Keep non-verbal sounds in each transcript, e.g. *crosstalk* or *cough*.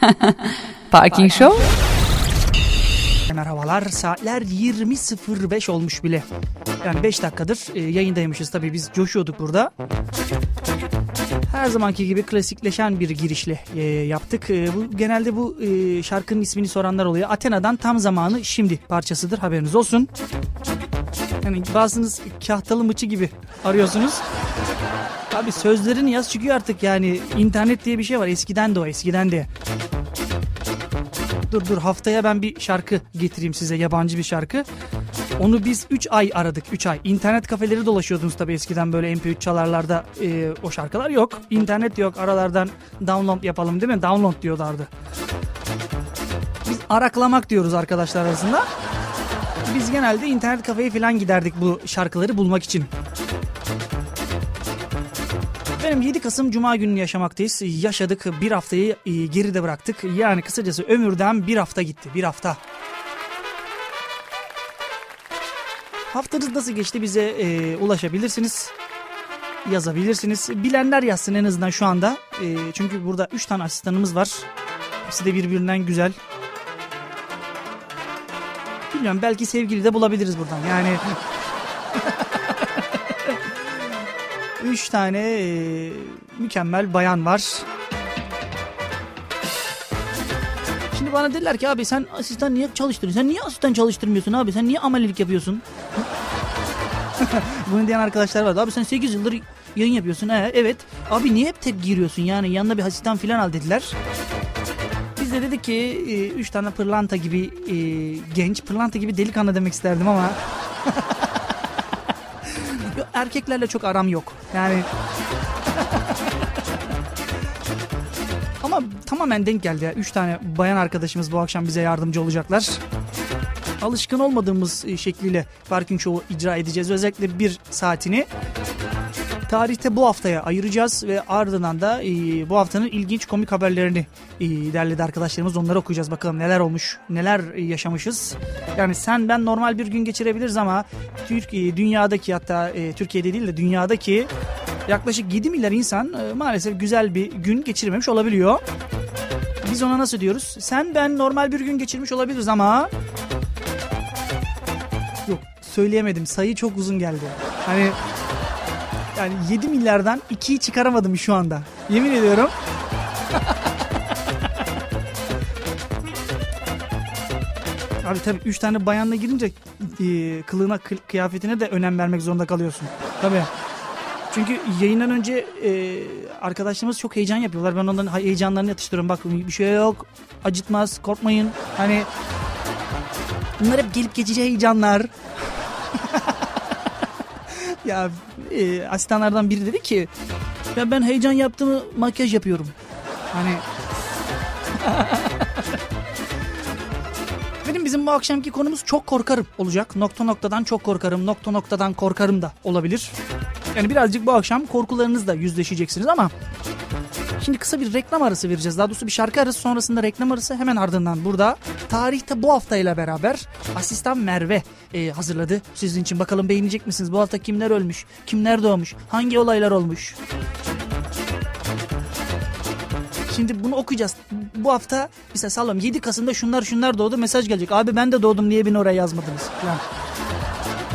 *laughs* Parking Show. Merhabalar saatler 20.05 olmuş bile. Yani 5 dakikadır e, yayındaymışız tabii biz coşuyorduk burada. Her zamanki gibi klasikleşen bir girişle e, yaptık. E, bu Genelde bu e, şarkının ismini soranlar oluyor. Athena'dan tam zamanı şimdi parçasıdır haberiniz olsun. Yani bazınız kahtalı mıçı gibi arıyorsunuz. Abi sözlerini yaz çıkıyor artık yani internet diye bir şey var eskiden de o eskiden de. Dur dur haftaya ben bir şarkı getireyim size yabancı bir şarkı. Onu biz 3 ay aradık 3 ay. İnternet kafeleri dolaşıyordunuz tabii eskiden böyle MP3 çalarlarda e, o şarkılar yok. İnternet yok aralardan download yapalım değil mi? Download diyorlardı. Biz araklamak diyoruz arkadaşlar arasında. Biz genelde internet kafeye falan giderdik bu şarkıları bulmak için. Efendim 7 Kasım Cuma gününü yaşamaktayız. Yaşadık bir haftayı e, geride bıraktık. Yani kısacası ömürden bir hafta gitti. Bir hafta. Haftanız nasıl geçti bize e, ulaşabilirsiniz. Yazabilirsiniz. Bilenler yazsın en azından şu anda. E, çünkü burada 3 tane asistanımız var. Hepsi de birbirinden güzel. Bilmiyorum belki sevgili de bulabiliriz buradan. Yani Üç tane e, mükemmel bayan var. Şimdi bana dediler ki abi sen asistan niye çalıştırıyorsun? Sen niye asistan çalıştırmıyorsun abi? Sen niye amelilik yapıyorsun? *laughs* Bunu diyen arkadaşlar vardı. Abi sen 8 yıldır yayın yapıyorsun. He, evet. Abi niye hep tek giriyorsun yani? Yanına bir asistan falan al dediler. Biz de dedik ki 3 tane pırlanta gibi e, genç, pırlanta gibi delikanlı demek isterdim ama... *laughs* erkeklerle çok aram yok. Yani *laughs* Ama tamamen denk geldi ya. Üç tane bayan arkadaşımız bu akşam bize yardımcı olacaklar. Alışkın olmadığımız e, şekliyle Parking Show'u icra edeceğiz. Özellikle bir saatini tarihte bu haftaya ayıracağız ve ardından da e, bu haftanın ilginç komik haberlerini e, derledi arkadaşlarımız. Onları okuyacağız bakalım neler olmuş, neler yaşamışız. Yani sen ben normal bir gün geçirebiliriz ama Türkiye, dünyadaki hatta e, Türkiye'de değil de dünyadaki yaklaşık 7 milyar insan e, maalesef güzel bir gün geçirmemiş olabiliyor. Biz ona nasıl diyoruz? Sen ben normal bir gün geçirmiş olabiliriz ama yok söyleyemedim. Sayı çok uzun geldi. Hani yani 7 milyardan 2'yi çıkaramadım şu anda. Yemin ediyorum. *laughs* Abi tabii 3 tane bayanla girince e, kılığına, kıyafetine de önem vermek zorunda kalıyorsun. Tabii. Çünkü yayından önce e, arkadaşlarımız çok heyecan yapıyorlar. Ben onların heyecanlarını yatıştırıyorum. Bak bir şey yok. Acıtmaz. Korkmayın. Hani bunlar hep gelip geçici heyecanlar. *laughs* ya e, asistanlardan biri dedi ki ya ben heyecan yaptığımı makyaj yapıyorum. Hani *laughs* Benim bizim bu akşamki konumuz çok korkarım olacak. Nokta noktadan çok korkarım, nokta noktadan korkarım da olabilir. Yani birazcık bu akşam korkularınızla yüzleşeceksiniz ama Şimdi kısa bir reklam arası vereceğiz. Daha doğrusu bir şarkı arası sonrasında reklam arası hemen ardından burada. Tarihte bu haftayla beraber asistan Merve e, hazırladı sizin için. Bakalım beğenecek misiniz? Bu hafta kimler ölmüş? Kimler doğmuş? Hangi olaylar olmuş? Şimdi bunu okuyacağız. Bu hafta mesela sallam 7 Kasım'da şunlar şunlar doğdu mesaj gelecek. Abi ben de doğdum niye beni oraya yazmadınız? Falan.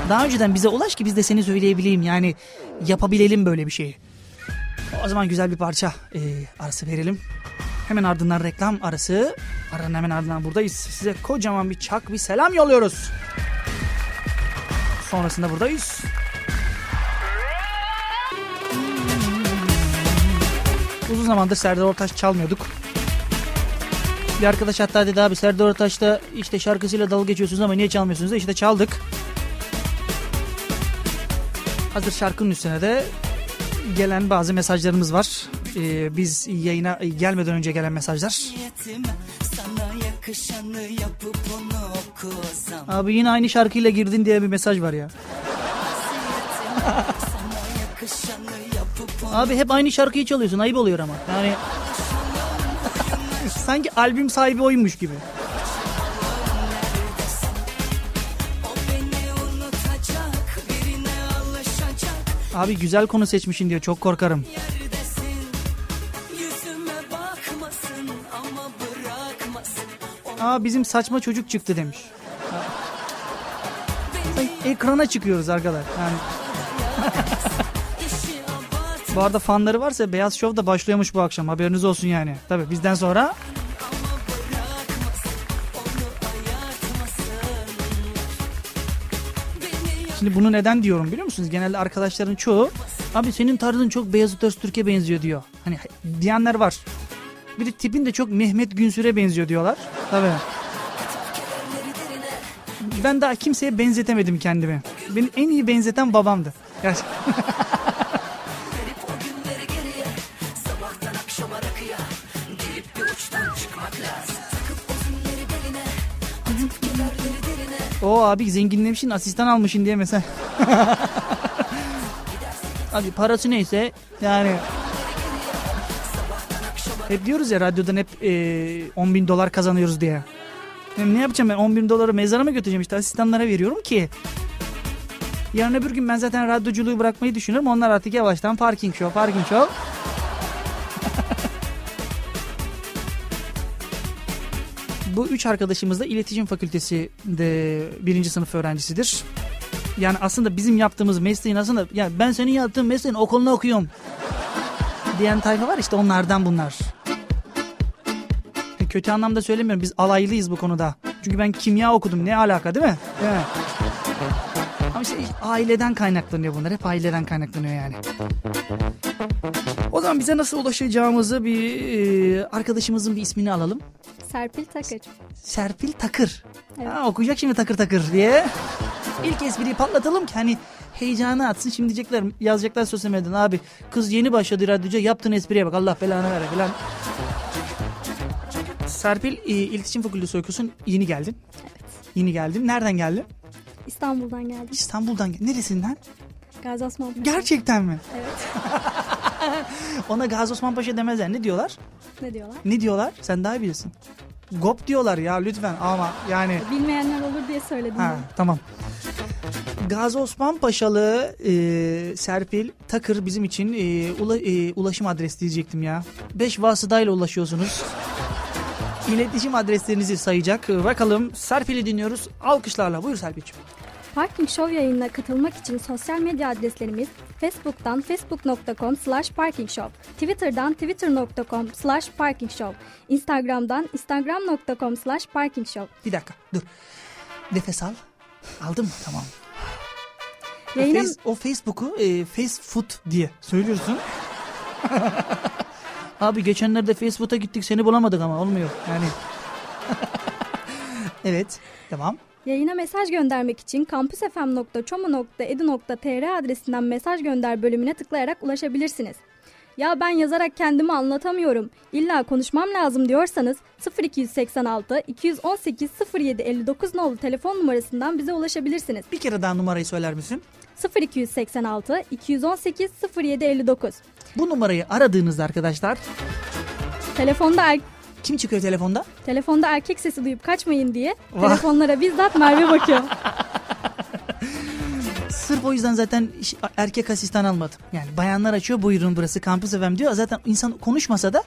Daha önceden bize ulaş ki biz de seni söyleyebileyim. Yani yapabilelim böyle bir şeyi. O zaman güzel bir parça e, arası verelim. Hemen ardından reklam arası. Aranın hemen ardından buradayız. Size kocaman bir çak bir selam yolluyoruz. Sonrasında buradayız. Uzun zamandır Serdar Ortaç çalmıyorduk. Bir arkadaş hatta dedi abi Serdar Ortaç'ta işte şarkısıyla dalga geçiyorsunuz ama niye çalmıyorsunuz da işte çaldık. Hazır şarkının üstüne de gelen bazı mesajlarımız var. Ee, biz yayına gelmeden önce gelen mesajlar. Abi yine aynı şarkıyla girdin diye bir mesaj var ya. Abi hep aynı şarkıyı çalıyorsun ayıp oluyor ama. Yani *laughs* sanki albüm sahibi oymuş gibi. Abi güzel konu seçmişin diyor çok korkarım. Aa bizim saçma çocuk çıktı demiş. Ekrana çıkıyoruz arkadaşlar. Yani *laughs* bu arada fanları varsa Beyaz Şov da başlıyormuş bu akşam. Haberiniz olsun yani. Tabii bizden sonra Şimdi bunu neden diyorum biliyor musunuz? Genelde arkadaşların çoğu abi senin tarzın çok Beyazıt Öztürk'e benziyor diyor. Hani diyenler var. Bir de tipin de çok Mehmet Günsür'e benziyor diyorlar. Tabii. Ben daha kimseye benzetemedim kendimi. Beni en iyi benzeten babamdı. Gerçekten. *laughs* O abi zenginlemişsin asistan almışsın diye mesela. *laughs* abi parası neyse yani hep diyoruz ya radyodan hep e, 10 bin dolar kazanıyoruz diye. Yani ne yapacağım ben 10 bin doları mezara mı götüreceğim işte asistanlara veriyorum ki. Yarın öbür gün ben zaten radyoculuğu bırakmayı düşünüyorum. Onlar artık yavaştan parking show, parking show. Bu üç arkadaşımız da iletişim fakültesinde birinci sınıf öğrencisidir. Yani aslında bizim yaptığımız mesleğin aslında ya ben senin yaptığın mesleğin okulunu okuyorum diyen tayfa var işte onlardan bunlar. Kötü anlamda söylemiyorum biz alaylıyız bu konuda. Çünkü ben kimya okudum ne alaka değil mi? Mi? Ama işte aileden kaynaklanıyor bunlar. Hep aileden kaynaklanıyor yani. O zaman bize nasıl ulaşacağımızı bir e, arkadaşımızın bir ismini alalım. Serpil Takır. Serpil Takır. Evet. Ha, okuyacak şimdi takır takır diye. İlk espriyi patlatalım ki hani heyecanı atsın. Şimdi diyecekler yazacaklar sosyal medyadan abi kız yeni başladı radyoca yaptığın espriye bak Allah belanı ver falan. Serpil e, iletişim fakültesi okuyorsun yeni geldin. Evet. Yeni geldin. Nereden geldin? İstanbul'dan geldim. İstanbul'dan. gel- Neresinden? Gazi Osman Paşa. Gerçekten mi? Evet. *laughs* *laughs* Ona Gazi Osman Paşa demezler. Ne diyorlar? Ne diyorlar? Ne diyorlar? Sen daha iyi bilirsin. Gop diyorlar ya lütfen ama yani. Bilmeyenler olur diye söyledim. Ha ben. tamam. Gazi Osman Paşalı e, Serpil Takır bizim için e, ula- e, ulaşım adresi diyecektim ya. 5 vasıtayla ulaşıyorsunuz. İletişim adreslerinizi sayacak. Bakalım Serpil'i dinliyoruz. Alkışlarla. Buyur Serpil'ciğim. Parking Show yayınına katılmak için sosyal medya adreslerimiz Facebook'tan facebook.com slash parkingshow, Twitter'dan twitter.com slash parkingshow, Instagram'dan instagram.com slash parkingshow. Bir dakika dur. Nefes al. Aldın mı? Tamam. O, Yayına, face- o Facebook'u e, Face Food diye söylüyorsun. *laughs* Abi geçenlerde Facebook'a gittik seni bulamadık ama olmuyor yani. *laughs* evet devam. Yayına mesaj göndermek için kampüsfm.çomu.edu.tr adresinden mesaj gönder bölümüne tıklayarak ulaşabilirsiniz. Ya ben yazarak kendimi anlatamıyorum. İlla konuşmam lazım diyorsanız 0286 218 07 59 nolu telefon numarasından bize ulaşabilirsiniz. Bir kere daha numarayı söyler misin? 0286 218 07 59. Bu numarayı aradığınızda arkadaşlar Telefonda er- kim çıkıyor telefonda? telefonda erkek sesi duyup kaçmayın diye Vah. telefonlara bizzat Merve bakıyor. *laughs* Sırf o yüzden zaten erkek asistan almadım. Yani bayanlar açıyor buyurun burası kampüs FM diyor. Zaten insan konuşmasa da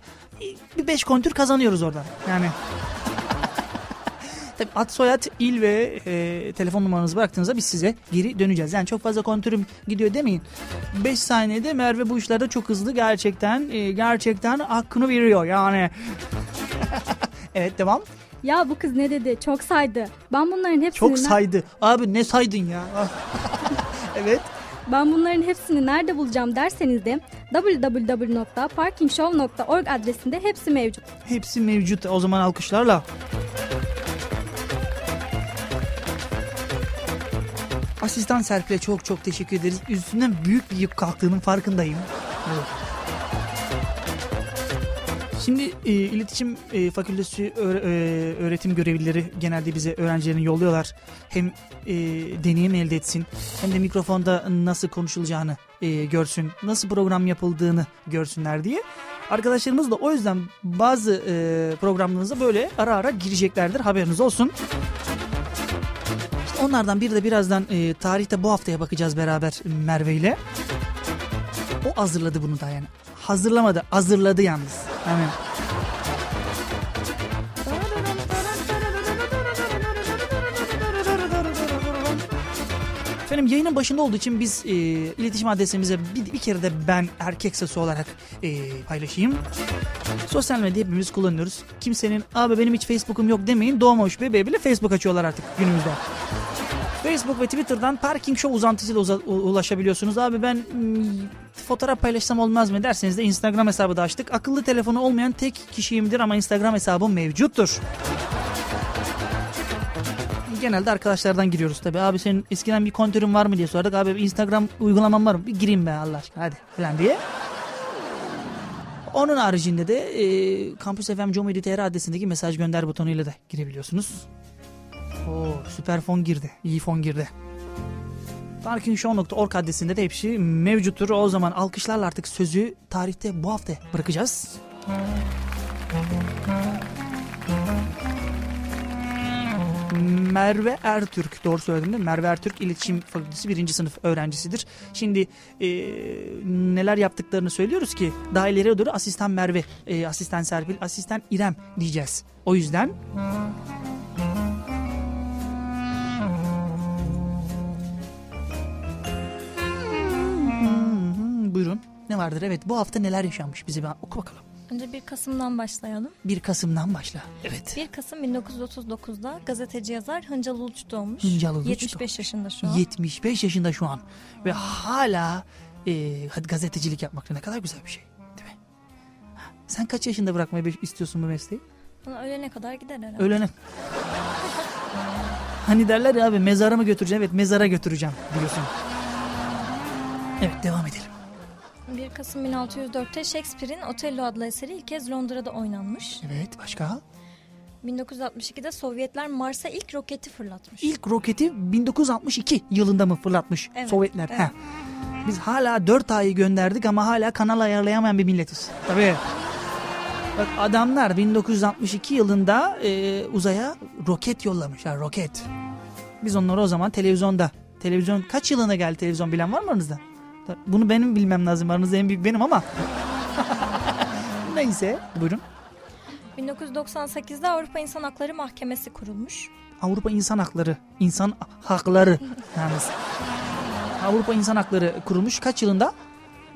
bir beş kontür kazanıyoruz oradan. Yani *laughs* Tabii ad soyad il ve e, telefon numaranızı bıraktığınızda biz size geri döneceğiz. Yani çok fazla kontürüm gidiyor demeyin. 5 saniyede Merve bu işlerde çok hızlı gerçekten e, gerçekten hakkını veriyor yani. *laughs* evet devam. ya bu kız ne dedi? Çok saydı. Ben bunların hepsini Çok saydı. Abi ne saydın ya? *laughs* evet. Ben bunların hepsini nerede bulacağım derseniz de www.parkingshow.org adresinde hepsi mevcut. Hepsi mevcut. O zaman alkışlarla. Asistan Serpil'e çok çok teşekkür ederiz. Üstünden büyük bir yük kalktığının farkındayım. Evet. Şimdi e, iletişim e, fakültesi öğre- e, öğretim görevlileri genelde bize öğrencilerini yolluyorlar. Hem e, deneyim elde etsin hem de mikrofonda nasıl konuşulacağını e, görsün, nasıl program yapıldığını görsünler diye. Arkadaşlarımız da o yüzden bazı e, programlarınıza böyle ara ara gireceklerdir haberiniz olsun. İşte onlardan biri de birazdan e, tarihte bu haftaya bakacağız beraber Merve ile. O hazırladı bunu da yani. Hazırlamadı, hazırladı yalnız. Aynen. Efendim yayının başında olduğu için biz e, iletişim adresimize bir, bir kere de ben erkek sesi olarak e, paylaşayım. Sosyal medya hepimiz kullanıyoruz. Kimsenin abi benim hiç Facebook'um yok demeyin. Doğmamış bebeği bile Facebook açıyorlar artık günümüzde. Facebook ve Twitter'dan Parking Show uzantısıyla uza- ulaşabiliyorsunuz. Abi ben fotoğraf paylaşsam olmaz mı derseniz de Instagram hesabı da açtık. Akıllı telefonu olmayan tek kişiyimdir ama Instagram hesabım mevcuttur. Genelde arkadaşlardan giriyoruz tabii. Abi senin eskiden bir kontörün var mı diye sorduk. Abi Instagram uygulaman var mı? Bir gireyim be Allah aşkına hadi falan diye. Onun haricinde de e, Campus FM Comedy.tr adresindeki mesaj gönder butonuyla da girebiliyorsunuz. Oo, süper fon girdi. İyi fon girdi. Parkingshow.org adresinde de hepsi mevcuttur. O zaman alkışlarla artık sözü tarihte bu hafta bırakacağız. Merve Ertürk doğru söyledim değil mi? Merve Ertürk İletişim Fakültesi birinci sınıf öğrencisidir. Şimdi e, neler yaptıklarını söylüyoruz ki daha ileriye doğru asistan Merve, e, asistan Serpil, asistan İrem diyeceğiz. O yüzden buyurun. Ne vardır? Evet bu hafta neler yaşanmış bize bir oku bakalım. Önce 1 Kasım'dan başlayalım. 1 Kasım'dan başla. Evet. 1 Kasım 1939'da gazeteci yazar Hıncal Uluç doğmuş. Hıncal Uluç 75 doğmuş. yaşında şu an. 75 yaşında şu an. Ve hala e, gazetecilik yapmak ne kadar güzel bir şey. Değil mi? Sen kaç yaşında bırakmayı istiyorsun bu mesleği? Bana ölene kadar gider herhalde. Ölene. hani derler ya abi mezara mı götüreceğim? Evet mezara götüreceğim diyorsun. Evet devam edelim. 1 Kasım 1604'te Shakespeare'in Otello adlı eseri ilk kez Londra'da oynanmış. Evet başka? 1962'de Sovyetler Mars'a ilk roketi fırlatmış. İlk roketi 1962 yılında mı fırlatmış Evet, Sovyetler? evet. Heh. Biz hala 4 ayı gönderdik ama hala kanal ayarlayamayan bir milletiz. Tabii. Bak adamlar 1962 yılında e, uzaya roket yollamışlar roket. Biz onları o zaman televizyonda. Televizyon kaç yılına geldi televizyon bilen var mı aranızda? Bunu benim bilmem lazım. Aranızda en büyük benim ama. *laughs* Neyse buyurun. 1998'de Avrupa İnsan Hakları Mahkemesi kurulmuş. Avrupa İnsan Hakları, İnsan Hakları yalnız. Avrupa İnsan Hakları kurulmuş kaç yılında?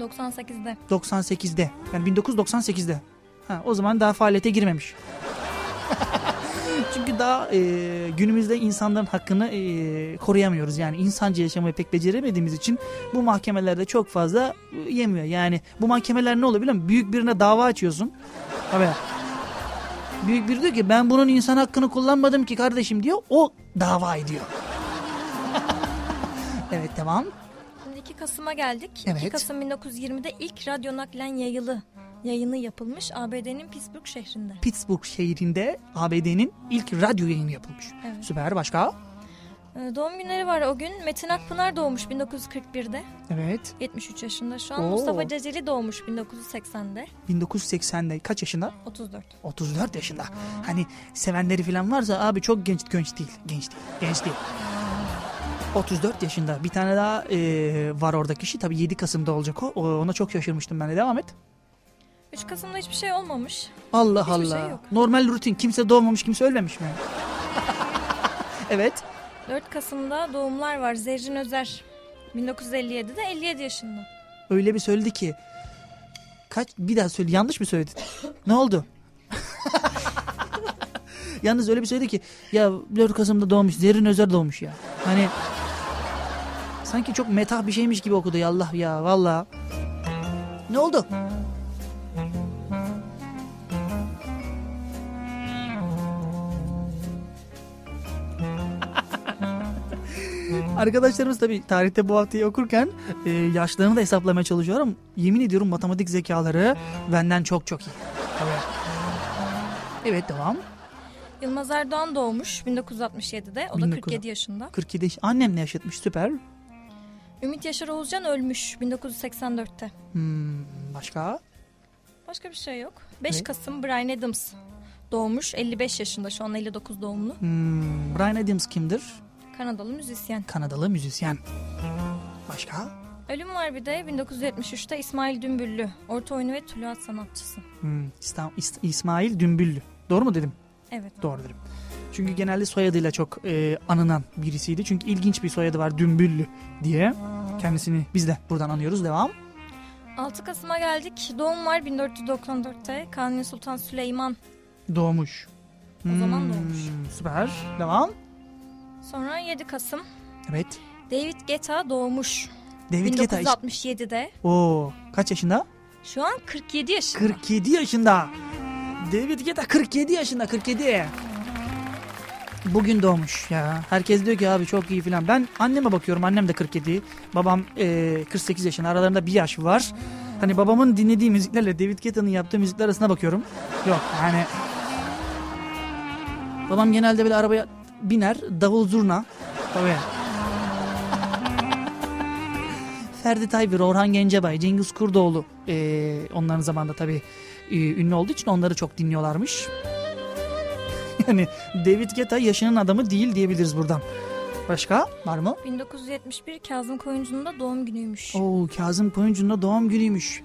98'de. 98'de. Yani 1998'de. Ha, o zaman daha faaliyete girmemiş. Çünkü daha e, günümüzde insanların hakkını e, koruyamıyoruz. Yani insancı yaşamayı pek beceremediğimiz için bu mahkemelerde çok fazla e, yemiyor. Yani bu mahkemeler ne oluyor biliyor musun? Büyük birine dava açıyorsun. Tabii. Büyük biri diyor ki ben bunun insan hakkını kullanmadım ki kardeşim diyor. O dava ediyor. *laughs* evet devam. Şimdi 2 Kasım'a geldik. Evet. 2 Kasım 1920'de ilk radyo naklen yayılı yayını yapılmış ABD'nin Pittsburgh şehrinde. Pittsburgh şehrinde ABD'nin ilk radyo yayını yapılmış. Evet. Süper başka? Ee, Doğum günleri var o gün. Metin Akpınar doğmuş 1941'de. Evet. 73 yaşında şu an. Oo. Mustafa Ceceli doğmuş 1980'de. 1980'de kaç yaşında? 34. 34 yaşında. Hani sevenleri falan varsa abi çok genç genç değil. Genç değil. Genç değil. 34 yaşında. Bir tane daha e, var orada kişi. Tabii 7 Kasım'da olacak o. Ona çok şaşırmıştım ben de. Devam et. 3 Kasım'da hiçbir şey olmamış. Allah Hiçbir Allah. şey yok. Normal rutin. Kimse doğmamış, kimse ölmemiş mi? *laughs* evet. 4 Kasım'da doğumlar var. Zerrin Özer 1957'de 57 yaşında. Öyle bir söyledi ki. Kaç bir daha söyle. Yanlış mı söyledin? *laughs* ne oldu? *laughs* Yalnız öyle bir söyledi ki ya 4 Kasım'da doğmuş. Zerrin Özer doğmuş ya. Hani sanki çok metah bir şeymiş gibi okudu ya Allah ya valla. Ne oldu? Arkadaşlarımız tabii tarihte bu haftayı okurken e, yaşlarını da hesaplamaya çalışıyor ama yemin ediyorum matematik zekaları benden çok çok iyi. Tabii. Evet devam. Yılmaz Erdoğan doğmuş 1967'de. O da 1900. 47 yaşında. 47 yaş- annemle yaşatmış süper. Ümit Yaşar Oğuzcan ölmüş 1984'te. Hmm, başka? Başka bir şey yok. 5 Evet. Kasım Brian Adams doğmuş 55 yaşında şu an 59 doğumlu. Hmm, Brian Adams kimdir? Kanadalı müzisyen. Kanadalı müzisyen. Başka? Ölüm var bir de 1973'te İsmail Dümbüllü. Orta oyunu ve tuluat sanatçısı. Hmm, İsta- İs- İsmail Dümbüllü. Doğru mu dedim? Evet. Doğru dedim. Çünkü genelde soyadıyla çok e, anınan birisiydi. Çünkü ilginç bir soyadı var Dümbüllü diye. Kendisini biz de buradan anıyoruz. Devam. 6 Kasım'a geldik. Doğum var 1494'te. Kanuni Sultan Süleyman. Doğmuş. O zaman Hmm, doğmuş. Süper. Devam. Sonra 7 Kasım. Evet. David Guetta doğmuş. David Guetta. işte- 1967'de. Oo, kaç yaşında? Şu an 47 yaşında. 47 yaşında. David Guetta 47 yaşında 47. Bugün doğmuş ya. Herkes diyor ki abi çok iyi filan. Ben anneme bakıyorum. Annem de 47. Babam e, 48 yaşında. Aralarında bir yaş var. Hani babamın dinlediği müziklerle David Guetta'nın yaptığı müzikler arasına bakıyorum. Yok yani. Babam genelde böyle arabaya biner. Davul zurna. Tabii. Ferdi Tayfur, Orhan Gencebay, Cengiz Kurdoğlu ee, onların zamanında tabii e, ünlü olduğu için onları çok dinliyorlarmış. *laughs* yani David Guetta yaşının adamı değil diyebiliriz buradan. Başka var mı? 1971 Kazım Koyuncu'nun da doğum günüymüş. Oo Kazım Koyuncu'nun da doğum günüymüş.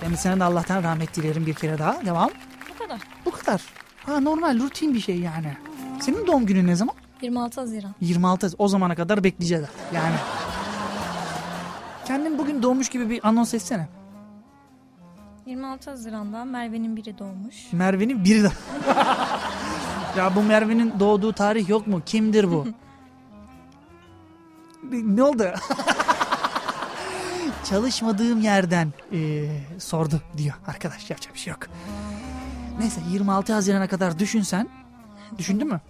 Kendisine de Allah'tan rahmet dilerim bir kere daha. Devam. Bu kadar. Bu kadar. Ha normal rutin bir şey yani. Senin doğum günün ne zaman? 26 Haziran. 26 o zamana kadar bekleyeceğiz yani. Kendin bugün doğmuş gibi bir anons etsene. 26 Haziran'da Merve'nin biri doğmuş. Merve'nin biri de. *laughs* ya bu Merve'nin doğduğu tarih yok mu? Kimdir bu? *laughs* ne oldu? Çalışmadığım yerden eee, sordu diyor arkadaş yapacak bir şey yok. Neyse 26 Haziran'a kadar düşünsen. Düşündün mü?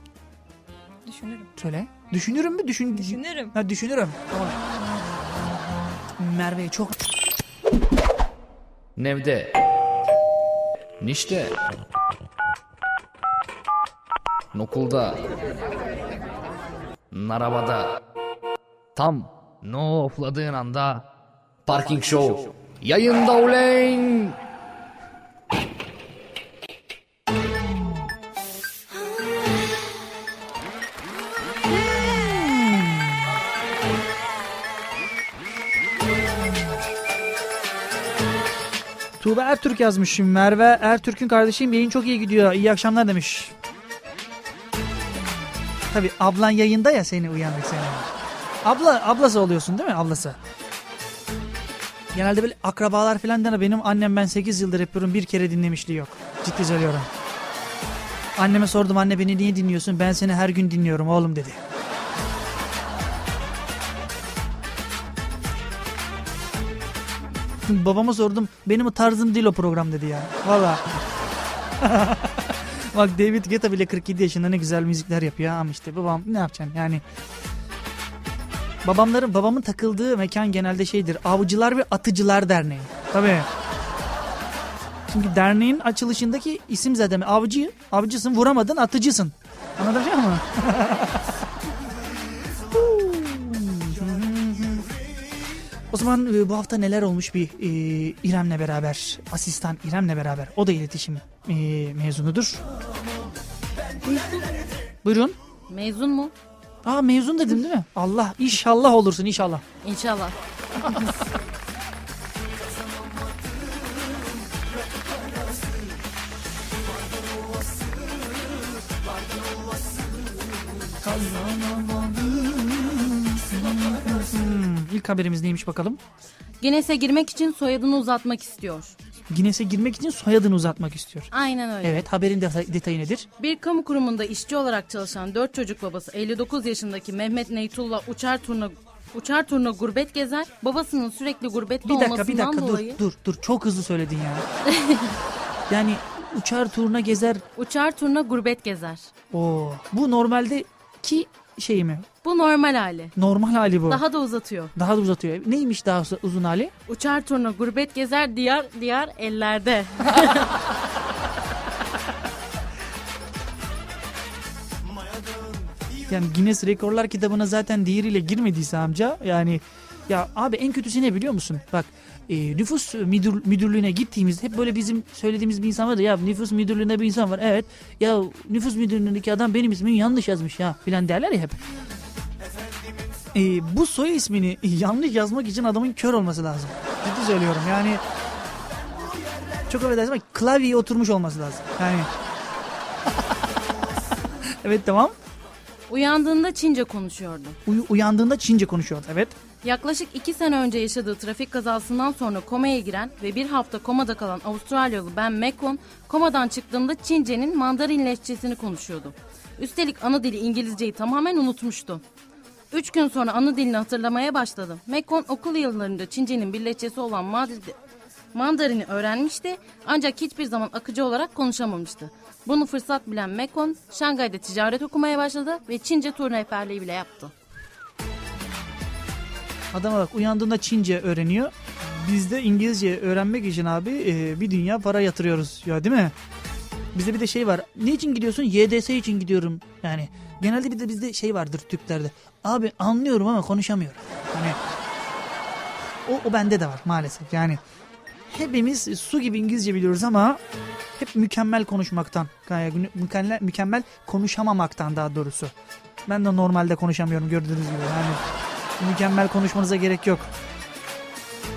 Düşünürüm. Söyle. Düşünürüm mü? Düşün. Düşünürüm. Ha, düşünürüm. Tamam. Merve'ye çok Nevde Nişte Nokulda Narabada Tam no ofladığın anda Parking Show Yayında uleyn Tuğba Ertürk yazmış. Merve Ertürk'ün kardeşiyim yayın çok iyi gidiyor. İyi akşamlar demiş. Tabi ablan yayında ya seni uyandık seni. Abla, ablası oluyorsun değil mi ablası? Genelde böyle akrabalar falan der benim annem ben 8 yıldır yapıyorum bir kere dinlemişliği yok. Ciddi söylüyorum. Anneme sordum anne beni niye dinliyorsun ben seni her gün dinliyorum oğlum dedi. Babama sordum benim o tarzım değil o program dedi ya. Valla. *laughs* Bak David Guetta bile 47 yaşında ne güzel müzikler yapıyor ama işte babam ne yapacaksın yani. Babamların babamın takıldığı mekan genelde şeydir. Avcılar ve Atıcılar Derneği. Tabii. Çünkü derneğin açılışındaki isim zaten avcı. Avcısın vuramadın atıcısın. Anlatabiliyor muyum? *laughs* O zaman e, bu hafta neler olmuş bir e, İrem'le beraber, asistan İrem'le beraber. O da iletişim e, mezunudur. Buyurun. Mezun mu? Aa mezun dedim değil mi? Allah inşallah olursun inşallah. İnşallah. *laughs* Hmm, ilk haberimiz neymiş bakalım? Guinness'e girmek için soyadını uzatmak istiyor. Guinness'e girmek için soyadını uzatmak istiyor. Aynen öyle. Evet haberin detay- detayı nedir? Bir kamu kurumunda işçi olarak çalışan 4 çocuk babası 59 yaşındaki Mehmet Neytullah uçar turna uçar turna gurbet gezer. Babasının sürekli gurbette Bir dakika olmasından bir dakika dur dolayı dur dur çok hızlı söyledin ya. *laughs* yani uçar turuna gezer. uçar turna gurbet gezer. Oo, bu normalde ki şey mi? Bu normal hali. Normal hali bu. Daha da uzatıyor. Daha da uzatıyor. Neymiş daha uz- uzun hali? Uçar turna gurbet gezer diyar diyar ellerde. *laughs* Yani Guinness Rekorlar kitabına zaten diğeriyle girmediyse amca yani ya abi en kötüsü ne biliyor musun? Bak e, nüfus müdür, müdürlüğüne gittiğimizde hep böyle bizim söylediğimiz bir insan var da ya nüfus müdürlüğünde bir insan var. Evet ya nüfus müdürlüğündeki adam benim ismimi yanlış yazmış ya filan derler ya hep. E, bu soy ismini yanlış yazmak için adamın kör olması lazım. Ciddi söylüyorum yani çok affedersin ama klavyeye oturmuş olması lazım. Yani *laughs* Evet tamam. Uyandığında Çince konuşuyordu. Uy- uyandığında Çince konuşuyordu. Evet. Yaklaşık iki sene önce yaşadığı trafik kazasından sonra komaya giren ve bir hafta komada kalan Avustralyalı Ben Mekon, komadan çıktığında Çince'nin Mandarin lehçesini konuşuyordu. Üstelik ana dili İngilizceyi tamamen unutmuştu. Üç gün sonra ana dilini hatırlamaya başladı. Mekon okul yıllarında Çince'nin bir olan Madrid- Mandarin'i öğrenmişti ancak hiçbir zaman akıcı olarak konuşamamıştı. Bunu fırsat bilen Mekon, Şangay'da ticaret okumaya başladı ve Çince tur rehberliği bile yaptı. Adama bak uyandığında Çince öğreniyor. Biz de İngilizce öğrenmek için abi e, bir dünya para yatırıyoruz ya değil mi? Bizde bir de şey var. Ne için gidiyorsun? YDS için gidiyorum. Yani genelde bir de bizde şey vardır Türklerde. Abi anlıyorum ama konuşamıyorum. Hani o, o bende de var maalesef. Yani hepimiz su gibi İngilizce biliyoruz ama hep mükemmel konuşmaktan, yani mükemmel, mükemmel konuşamamaktan daha doğrusu. Ben de normalde konuşamıyorum gördüğünüz gibi. Yani mükemmel konuşmanıza gerek yok.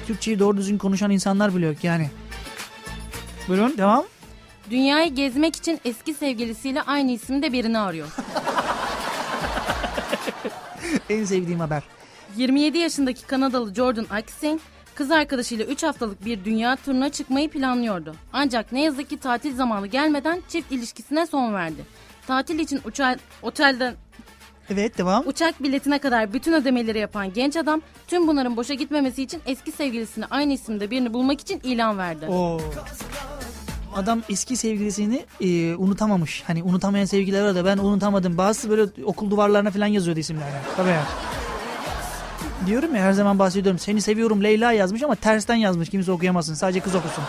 Türkçeyi doğru düzgün konuşan insanlar bile yok yani. Buyurun devam. Dünyayı gezmek için eski sevgilisiyle aynı isimde birini arıyor. *laughs* En sevdiğim haber. 27 yaşındaki Kanadalı Jordan Aksane kız arkadaşıyla 3 haftalık bir dünya turuna çıkmayı planlıyordu. Ancak ne yazık ki tatil zamanı gelmeden çift ilişkisine son verdi. Tatil için uçağı, otelden Evet devam. uçak biletine kadar bütün ödemeleri yapan genç adam tüm bunların boşa gitmemesi için eski sevgilisini aynı isimde birini bulmak için ilan verdi. Oo. Adam eski sevgilisini e, unutamamış. Hani unutamayan sevgililer var da ben unutamadım. Bazısı böyle okul duvarlarına falan yazıyordu isimlerle. Tabii ya. Diyorum ya her zaman bahsediyorum. Seni seviyorum Leyla yazmış ama tersten yazmış. Kimse okuyamasın. Sadece kız okusun.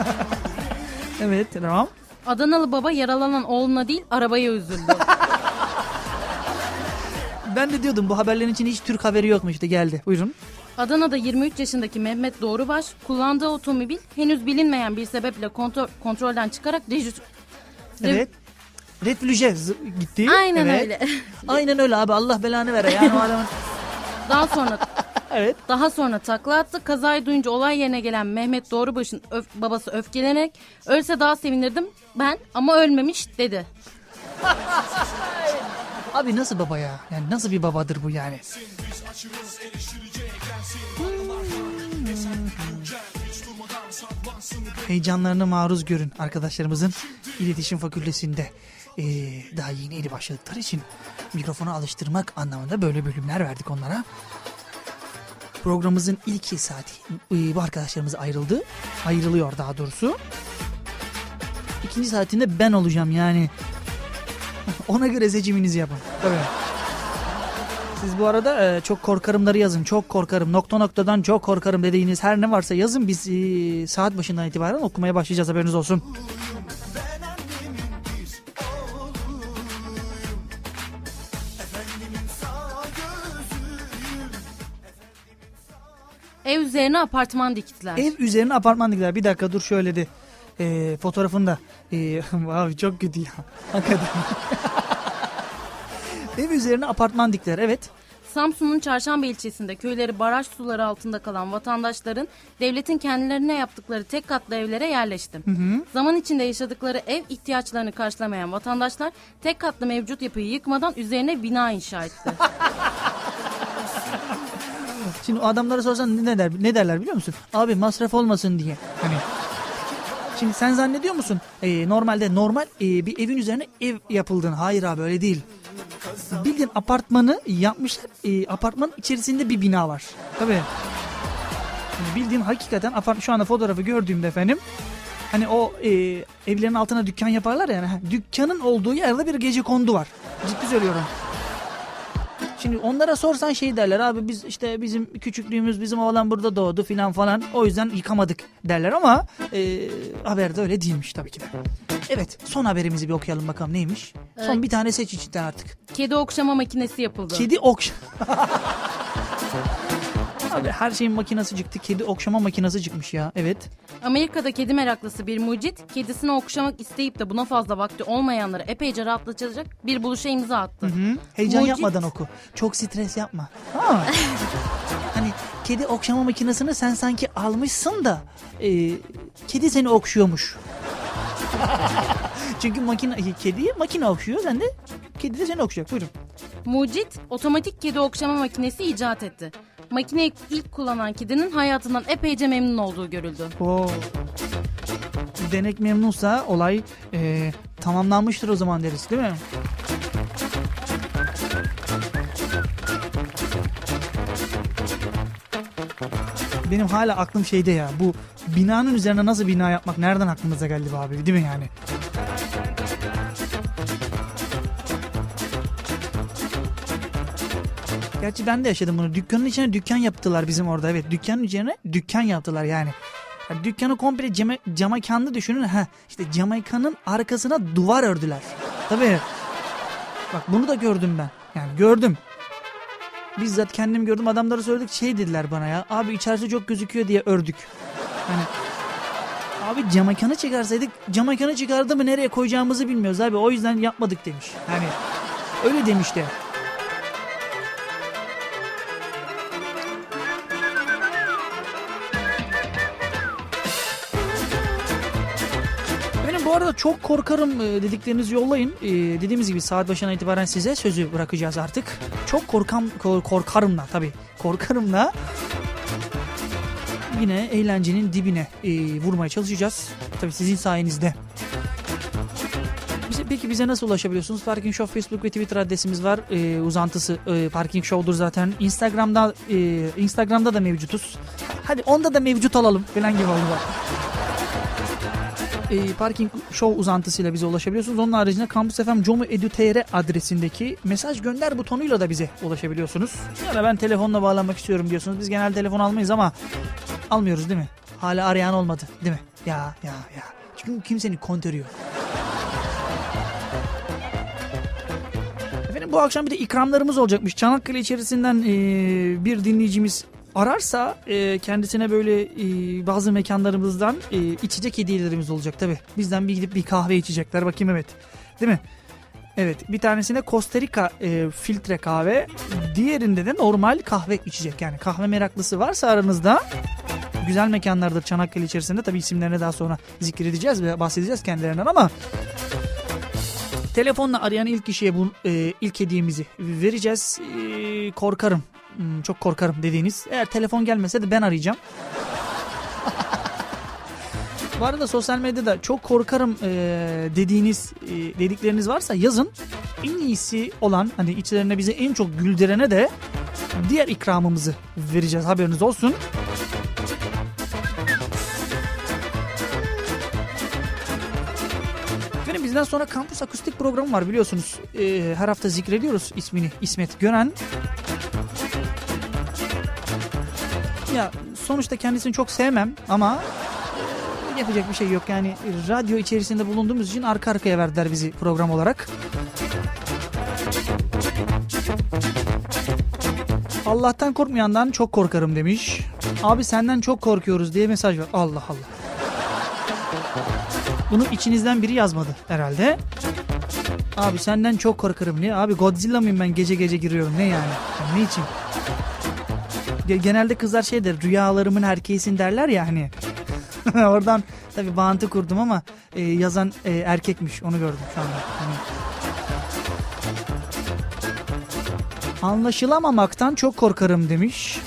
*laughs* evet tamam. Adanalı baba yaralanan oğluna değil arabaya üzüldü. Ben de diyordum bu haberlerin için hiç Türk haberi yokmuş işte geldi. Buyurun. Adana'da 23 yaşındaki Mehmet Doğrubaş kullandığı otomobil henüz bilinmeyen bir sebeple kontrol, kontrolden çıkarak rejü... Evet. Reflüje z- gitti. Aynen Evet. öyle. *laughs* Aynen öyle abi Allah belanı vere yani *laughs* o adamın. Daha sonra Evet. daha sonra takla attı. Kazayı duyunca olay yerine gelen Mehmet Doğrubaş'ın öf- babası öfkelenerek ölse daha sevinirdim ben ama ölmemiş dedi. *laughs* Abi nasıl baba ya? Yani nasıl bir babadır bu yani? Heyecanlarına maruz görün arkadaşlarımızın iletişim fakültesinde. Ee, daha yeni yeni başladıkları için mikrofona alıştırmak anlamında böyle bölümler verdik onlara. Programımızın ilk saati e, bu arkadaşlarımız ayrıldı. Ayrılıyor daha doğrusu. İkinci saatinde ben olacağım yani. *laughs* Ona göre seçiminizi yapın. Tabii. Siz bu arada e, çok korkarımları yazın. Çok korkarım. Nokta noktadan çok korkarım dediğiniz her ne varsa yazın. Biz e, saat başından itibaren okumaya başlayacağız haberiniz olsun. Ev üzerine apartman diktiler. Ev üzerine apartman diktiler. Bir dakika dur şöyle de e, fotoğrafında. E, *laughs* abi çok kötü ya. Hakikaten. *laughs* Ev üzerine apartman diktiler. Evet. Samsun'un Çarşamba ilçesinde köyleri baraj suları altında kalan vatandaşların devletin kendilerine yaptıkları tek katlı evlere yerleşti. Zaman içinde yaşadıkları ev ihtiyaçlarını karşılamayan vatandaşlar tek katlı mevcut yapıyı yıkmadan üzerine bina inşa etti. *laughs* Şimdi o adamlara sorsan ne der ne derler biliyor musun? Abi masraf olmasın diye. Hani Şimdi sen zannediyor musun? e, normalde normal e, bir evin üzerine ev yapıldığını. Hayır abi öyle değil. Bildiğin apartmanı yapmışlar. E, apartmanın içerisinde bir bina var. Tabii. Bildiğin hakikaten apart şu anda fotoğrafı gördüğümde efendim hani o e, evlerin altına dükkan yaparlar ya yani dükkanın olduğu yerde bir gece kondu var. Ciddi söylüyorum. Şimdi onlara sorsan şey derler abi biz işte bizim küçüklüğümüz bizim oğlan burada doğdu filan falan o yüzden yıkamadık derler ama e, haberde öyle değilmiş tabii ki de. Evet son haberimizi bir okuyalım bakalım neymiş. Son Evet. bir tane seç içinden artık. Kedi okşama makinesi yapıldı. Kedi okş... *laughs* Abi her şeyin makinası çıktı. Kedi okşama makinası çıkmış ya. Evet. Amerika'da kedi meraklısı bir mucit kedisini okşamak isteyip de buna fazla vakti olmayanları epeyce rahatlatacak bir buluşa imza attı. Hı? Heyecan Mucit- yapmadan oku. Çok stres yapma. Tamam *laughs* mı? hani kedi okşama makinesini sen sanki almışsın da e, kedi seni okşuyormuş. *laughs* Çünkü makine, kedi makine okşuyor. Sen de kedi de seni okşayacak. Buyurun. Mucit otomatik kedi okşama makinesi icat etti. Makineyi ilk kullanan kedinin hayatından epeyce memnun olduğu görüldü. Oo. Denek memnunsa olay e, tamamlanmıştır o zaman deriz değil mi? Benim hala aklım şeyde ya bu binanın üzerine nasıl bina yapmak nereden aklınıza geldi abi değil mi yani? Gerçi ben de yaşadım bunu. Dükkanın içine dükkan yaptılar bizim orada. Evet dükkanın içine dükkan yaptılar yani. yani dükkanı komple cama, camakanlı düşünün. Ha işte camakanın arkasına duvar ördüler. Tabii. Bak bunu da gördüm ben. Yani gördüm. Bizzat kendim gördüm. Adamlara söyledik şey dediler bana ya. Abi içerisi çok gözüküyor diye ördük. Hani Abi camakanı çıkarsaydık camakanı çıkardı mı nereye koyacağımızı bilmiyoruz abi. O yüzden yapmadık demiş. Yani öyle demişti. Benim çok korkarım e, dediklerinizi yollayın. E, dediğimiz gibi saat başına itibaren size sözü bırakacağız artık. Çok korkam kor- korkarımla tabii. Korkarımla yine eğlencenin dibine e, vurmaya çalışacağız. Tabii sizin sayenizde. Bize, peki bize nasıl ulaşabiliyorsunuz? Parking Show Facebook ve Twitter adresimiz var. E, uzantısı e, Parking Show'dur zaten. Instagram'da e, Instagram'da da mevcutuz. Hadi onda da mevcut olalım falan gibi oldu e, Parking Show uzantısıyla bize ulaşabiliyorsunuz. Onun haricinde Campus FM Comu Edu.tr adresindeki mesaj gönder butonuyla da bize ulaşabiliyorsunuz. Ya da ben telefonla bağlanmak istiyorum diyorsunuz. Biz genel telefon almayız ama almıyoruz değil mi? Hala arayan olmadı değil mi? Ya ya ya. Çünkü kimsenin kontörü yok. Efendim bu akşam bir de ikramlarımız olacakmış. Çanakkale içerisinden e, bir dinleyicimiz ararsa e, kendisine böyle e, bazı mekanlarımızdan e, içecek hediyelerimiz olacak tabi. Bizden bir gidip bir kahve içecekler bakayım evet. Değil mi? Evet bir tanesine Costa Rica e, filtre kahve diğerinde de normal kahve içecek. Yani kahve meraklısı varsa aranızda güzel mekanlardır Çanakkale içerisinde. Tabi isimlerini daha sonra zikredeceğiz ve bahsedeceğiz kendilerinden ama telefonla arayan ilk kişiye bu e, ilk hediyemizi vereceğiz. E, korkarım çok korkarım dediğiniz. Eğer telefon gelmese de ben arayacağım. Bu arada sosyal medyada çok korkarım e, dediğiniz e, dedikleriniz varsa yazın. En iyisi olan hani içlerine bizi en çok güldürene de diğer ikramımızı vereceğiz haberiniz olsun. Benim bizden sonra kampüs akustik programı var biliyorsunuz. E, her hafta zikrediyoruz ismini İsmet Gönen. Ya sonuçta kendisini çok sevmem ama yapacak bir şey yok. Yani radyo içerisinde bulunduğumuz için arka arkaya verdiler bizi program olarak. Allah'tan korkmayandan çok korkarım demiş. Abi senden çok korkuyoruz diye mesaj var. Allah Allah. Bunu içinizden biri yazmadı herhalde. Abi senden çok korkarım. Niye? Abi Godzilla mıyım ben gece gece giriyorum. Ne yani? yani ne için? Genelde kızlar şey der rüyalarımın erkeğisin derler ya hani. *laughs* Oradan tabi bağıntı kurdum ama e, yazan e, erkekmiş onu gördüm şu anda. Hani. Anlaşılamamaktan çok korkarım demiş.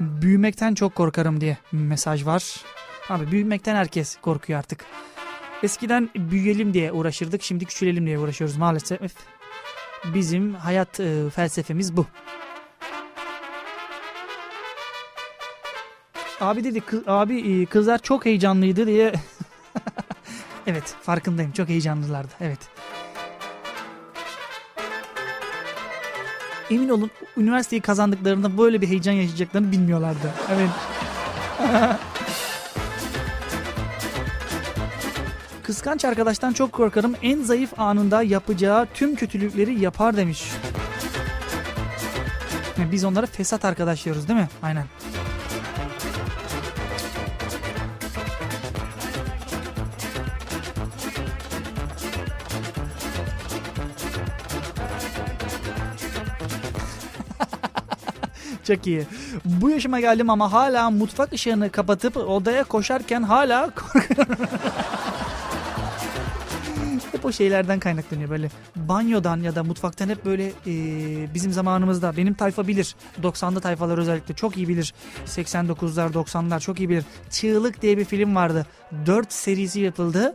Büyümekten çok korkarım diye mesaj var. Abi büyümekten herkes korkuyor artık. Eskiden büyüyelim diye uğraşırdık. Şimdi küçülelim diye uğraşıyoruz maalesef. Bizim hayat e, felsefemiz bu. Abi dedi kız, abi e, kızlar çok heyecanlıydı diye. *laughs* evet farkındayım çok heyecanlılardı evet. Emin olun üniversiteyi kazandıklarında böyle bir heyecan yaşayacaklarını bilmiyorlardı. Evet. *laughs* Kıskanç arkadaştan çok korkarım. En zayıf anında yapacağı tüm kötülükleri yapar demiş. Yani biz onlara fesat arkadaş diyoruz değil mi? Aynen. *laughs* Çok iyi. Bu yaşıma geldim ama hala mutfak ışığını kapatıp odaya koşarken hala korkuyorum. *laughs* o şeylerden kaynaklanıyor. Böyle banyodan ya da mutfaktan hep böyle e, bizim zamanımızda benim tayfa bilir. 90'lı tayfalar özellikle çok iyi bilir. 89'lar 90'lar çok iyi bilir. Çığlık diye bir film vardı. 4 serisi yapıldı.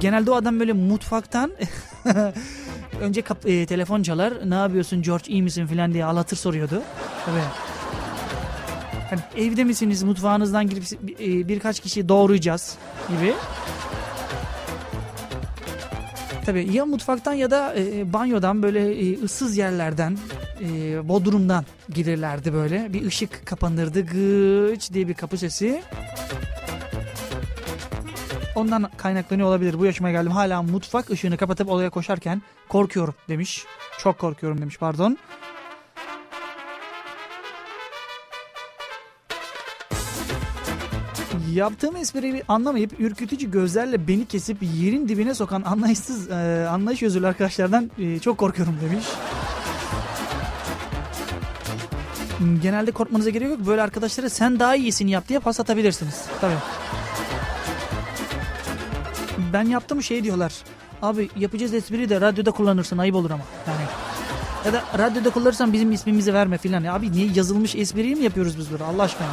Genelde o adam böyle mutfaktan *laughs* önce kap- e, telefon çalar. Ne yapıyorsun George iyi misin? filan diye alatır soruyordu. Tabii. Hani evde misiniz? mutfağınızdan girip e, birkaç kişi doğrayacağız gibi Tabii ya mutfaktan ya da e, banyodan böyle e, ıssız yerlerden, e, bodrumdan girerlerdi böyle. Bir ışık kapanırdı gıç diye bir kapı sesi. Ondan kaynaklanıyor olabilir. Bu yaşıma geldim hala mutfak ışığını kapatıp odaya koşarken korkuyorum demiş. Çok korkuyorum demiş pardon. Yaptığım espriyi anlamayıp ürkütücü gözlerle beni kesip yerin dibine sokan anlayışsız e, anlayış özürlü arkadaşlardan e, çok korkuyorum demiş. Genelde korkmanıza gerek yok. Böyle arkadaşlara sen daha iyisini yap diye pas atabilirsiniz. Tabii. Ben yaptım şey diyorlar. Abi yapacağız espriyi de radyoda kullanırsın ayıp olur ama. Yani ya da radyoda kullanırsan bizim ismimizi verme filan. Abi niye yazılmış espriyi mi yapıyoruz biz burada Allah aşkına?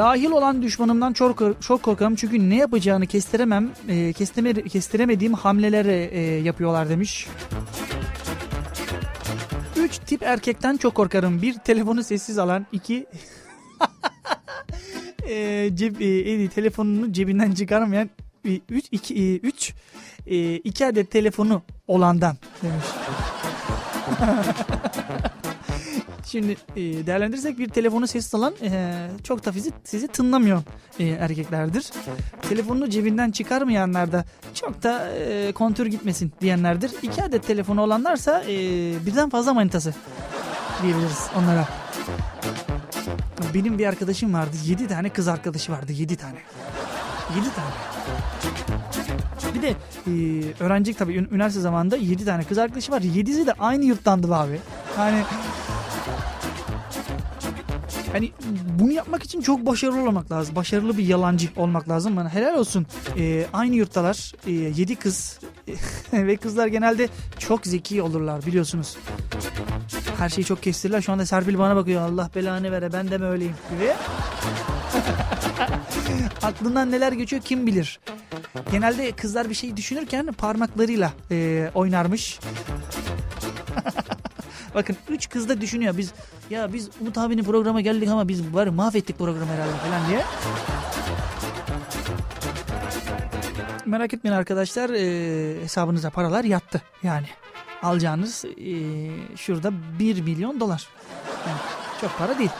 Cahil olan düşmanımdan çok, çok korkarım çünkü ne yapacağını kestiremem, e, kestireme, kestiremediğim hamleleri e, yapıyorlar demiş. Üç tip erkekten çok korkarım. Bir telefonu sessiz alan, iki *laughs* e, ceb, e, telefonunu cebinden çıkarmayan, e, üç, iki, e, üç e, iki adet telefonu olandan demiş. *laughs* Şimdi e, değerlendirirsek bir telefonu sessiz alan e, çok da sizi, sizi tınlamıyor e, erkeklerdir. Telefonunu cebinden çıkarmayanlar da çok da e, kontür gitmesin diyenlerdir. İki adet telefonu olanlarsa e, birden fazla manitası diyebiliriz onlara. Benim bir arkadaşım vardı. Yedi tane kız arkadaşı vardı. Yedi tane. Yedi tane. Bir de e, öğrencilik tabii üniversite zamanında yedi tane kız arkadaşı var. Yedisi de aynı yurttandı abi. Hani Hani bunu yapmak için çok başarılı olmak lazım. Başarılı bir yalancı olmak lazım. Bana helal olsun. Ee, aynı yurttalar. E, yedi kız. *laughs* ve kızlar genelde çok zeki olurlar biliyorsunuz. Her şeyi çok kestirler. Şu anda Serpil bana bakıyor. Allah belanı vere ben de mi öyleyim gibi. *laughs* Aklından neler geçiyor kim bilir. Genelde kızlar bir şey düşünürken parmaklarıyla e, oynarmış. *laughs* Bakın üç kız da düşünüyor. Biz ya biz Umut abinin programa geldik ama biz var mahvettik programı herhalde falan diye. Merak etmeyin arkadaşlar e, hesabınıza paralar yattı yani. Alacağınız e, şurada 1 milyon dolar. Yani çok para değil.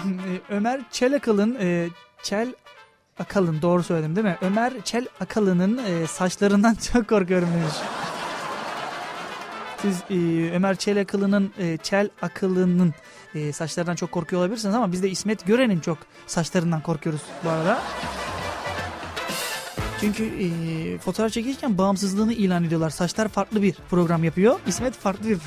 *laughs* Ömer Çelakal'ın e, Çel Akalın doğru söyledim değil mi? Ömer Çel Akalı'nın e, saçlarından *laughs* çok korkuyorum demiş. Siz e, Ömer Çel Akalı'nın e, Çel Akalı'nın e, saçlarından çok korkuyor olabilirsiniz ama biz de İsmet Gören'in çok saçlarından korkuyoruz bu arada. Çünkü e, fotoğraf çekirken bağımsızlığını ilan ediyorlar. Saçlar farklı bir program yapıyor. İsmet farklı bir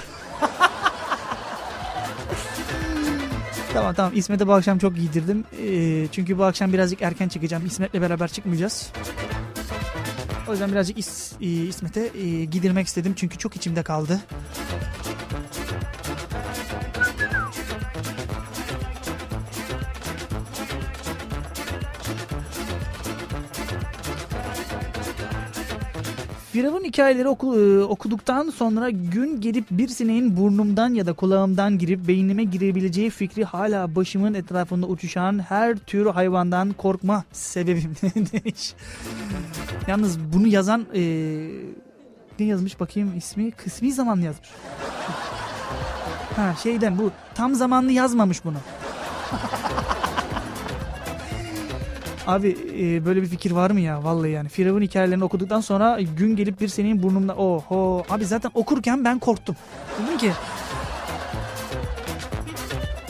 Tamam tamam İsmet'e bu akşam çok giydirdim. Ee, çünkü bu akşam birazcık erken çıkacağım. İsmet'le beraber çıkmayacağız. O yüzden birazcık is, İsmet'e e, giydirmek istedim. Çünkü çok içimde kaldı. Firavun hikayeleri oku, e, okuduktan sonra gün gelip bir sineğin burnumdan ya da kulağımdan girip beynime girebileceği fikri hala başımın etrafında uçuşan her tür hayvandan korkma sebebim *laughs* demiş. Yalnız bunu yazan e, ne yazmış bakayım ismi kısmi zaman yazmış. Ha şeyden bu tam zamanlı yazmamış bunu. Abi e, böyle bir fikir var mı ya vallahi yani Firavun hikayelerini okuduktan sonra gün gelip bir senin burnumda oho abi zaten okurken ben korktum. Dedim ki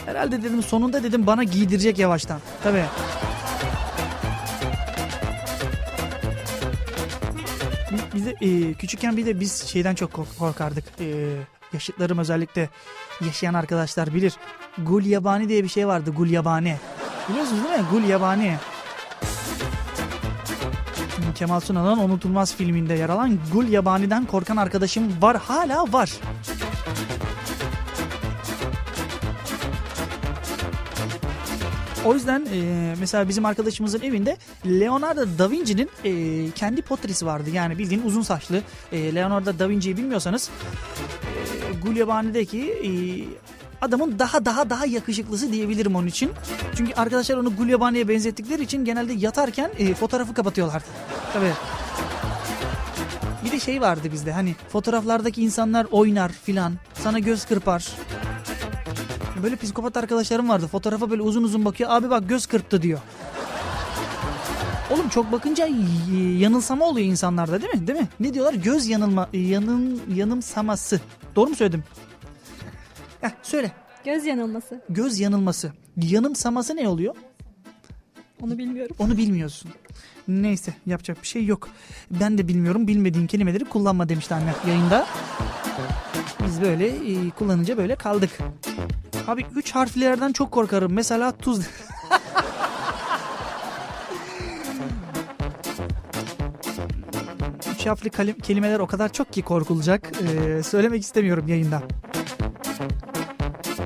Herhalde dedim sonunda dedim bana giydirecek yavaştan. Tabii. Biz e, küçükken bir de biz şeyden çok kork- korkardık. E, yaşıtlarım özellikle yaşayan arkadaşlar bilir. Gul yabani diye bir şey vardı. Gul yabani. Biliyorsunuz değil mi? Gul yabani. Kemal Sunal'ın unutulmaz filminde yer alan Gul Yabani'den korkan arkadaşım var. Hala var. O yüzden e, mesela bizim arkadaşımızın evinde Leonardo da Vinci'nin e, kendi portresi vardı. Yani bildiğin uzun saçlı e, Leonardo da Vinci'yi bilmiyorsanız e, Gulyabani'deki e, adamın daha daha daha yakışıklısı diyebilirim onun için. Çünkü arkadaşlar onu Gulyabani'ye benzettikleri için genelde yatarken e, fotoğrafı kapatıyorlar. Tabii. Bir de şey vardı bizde hani fotoğraflardaki insanlar oynar filan sana göz kırpar. Böyle psikopat arkadaşlarım vardı. Fotoğrafa böyle uzun uzun bakıyor. Abi bak göz kırptı diyor. Oğlum çok bakınca yanılsama oluyor insanlarda değil mi? Değil mi? Ne diyorlar? Göz yanılma yanın yanımsaması. Doğru mu söyledim? Heh, söyle. Göz yanılması. Göz yanılması. Yanımsaması ne oluyor? Onu bilmiyorum. Onu bilmiyorsun. Neyse yapacak bir şey yok. Ben de bilmiyorum. Bilmediğin kelimeleri kullanma demişti anne yayında. Biz böyle e, kullanınca böyle kaldık. Abi üç harflerden çok korkarım. Mesela tuz. *laughs* üç harfli kelimeler o kadar çok ki korkulacak. Ee, söylemek istemiyorum yayında.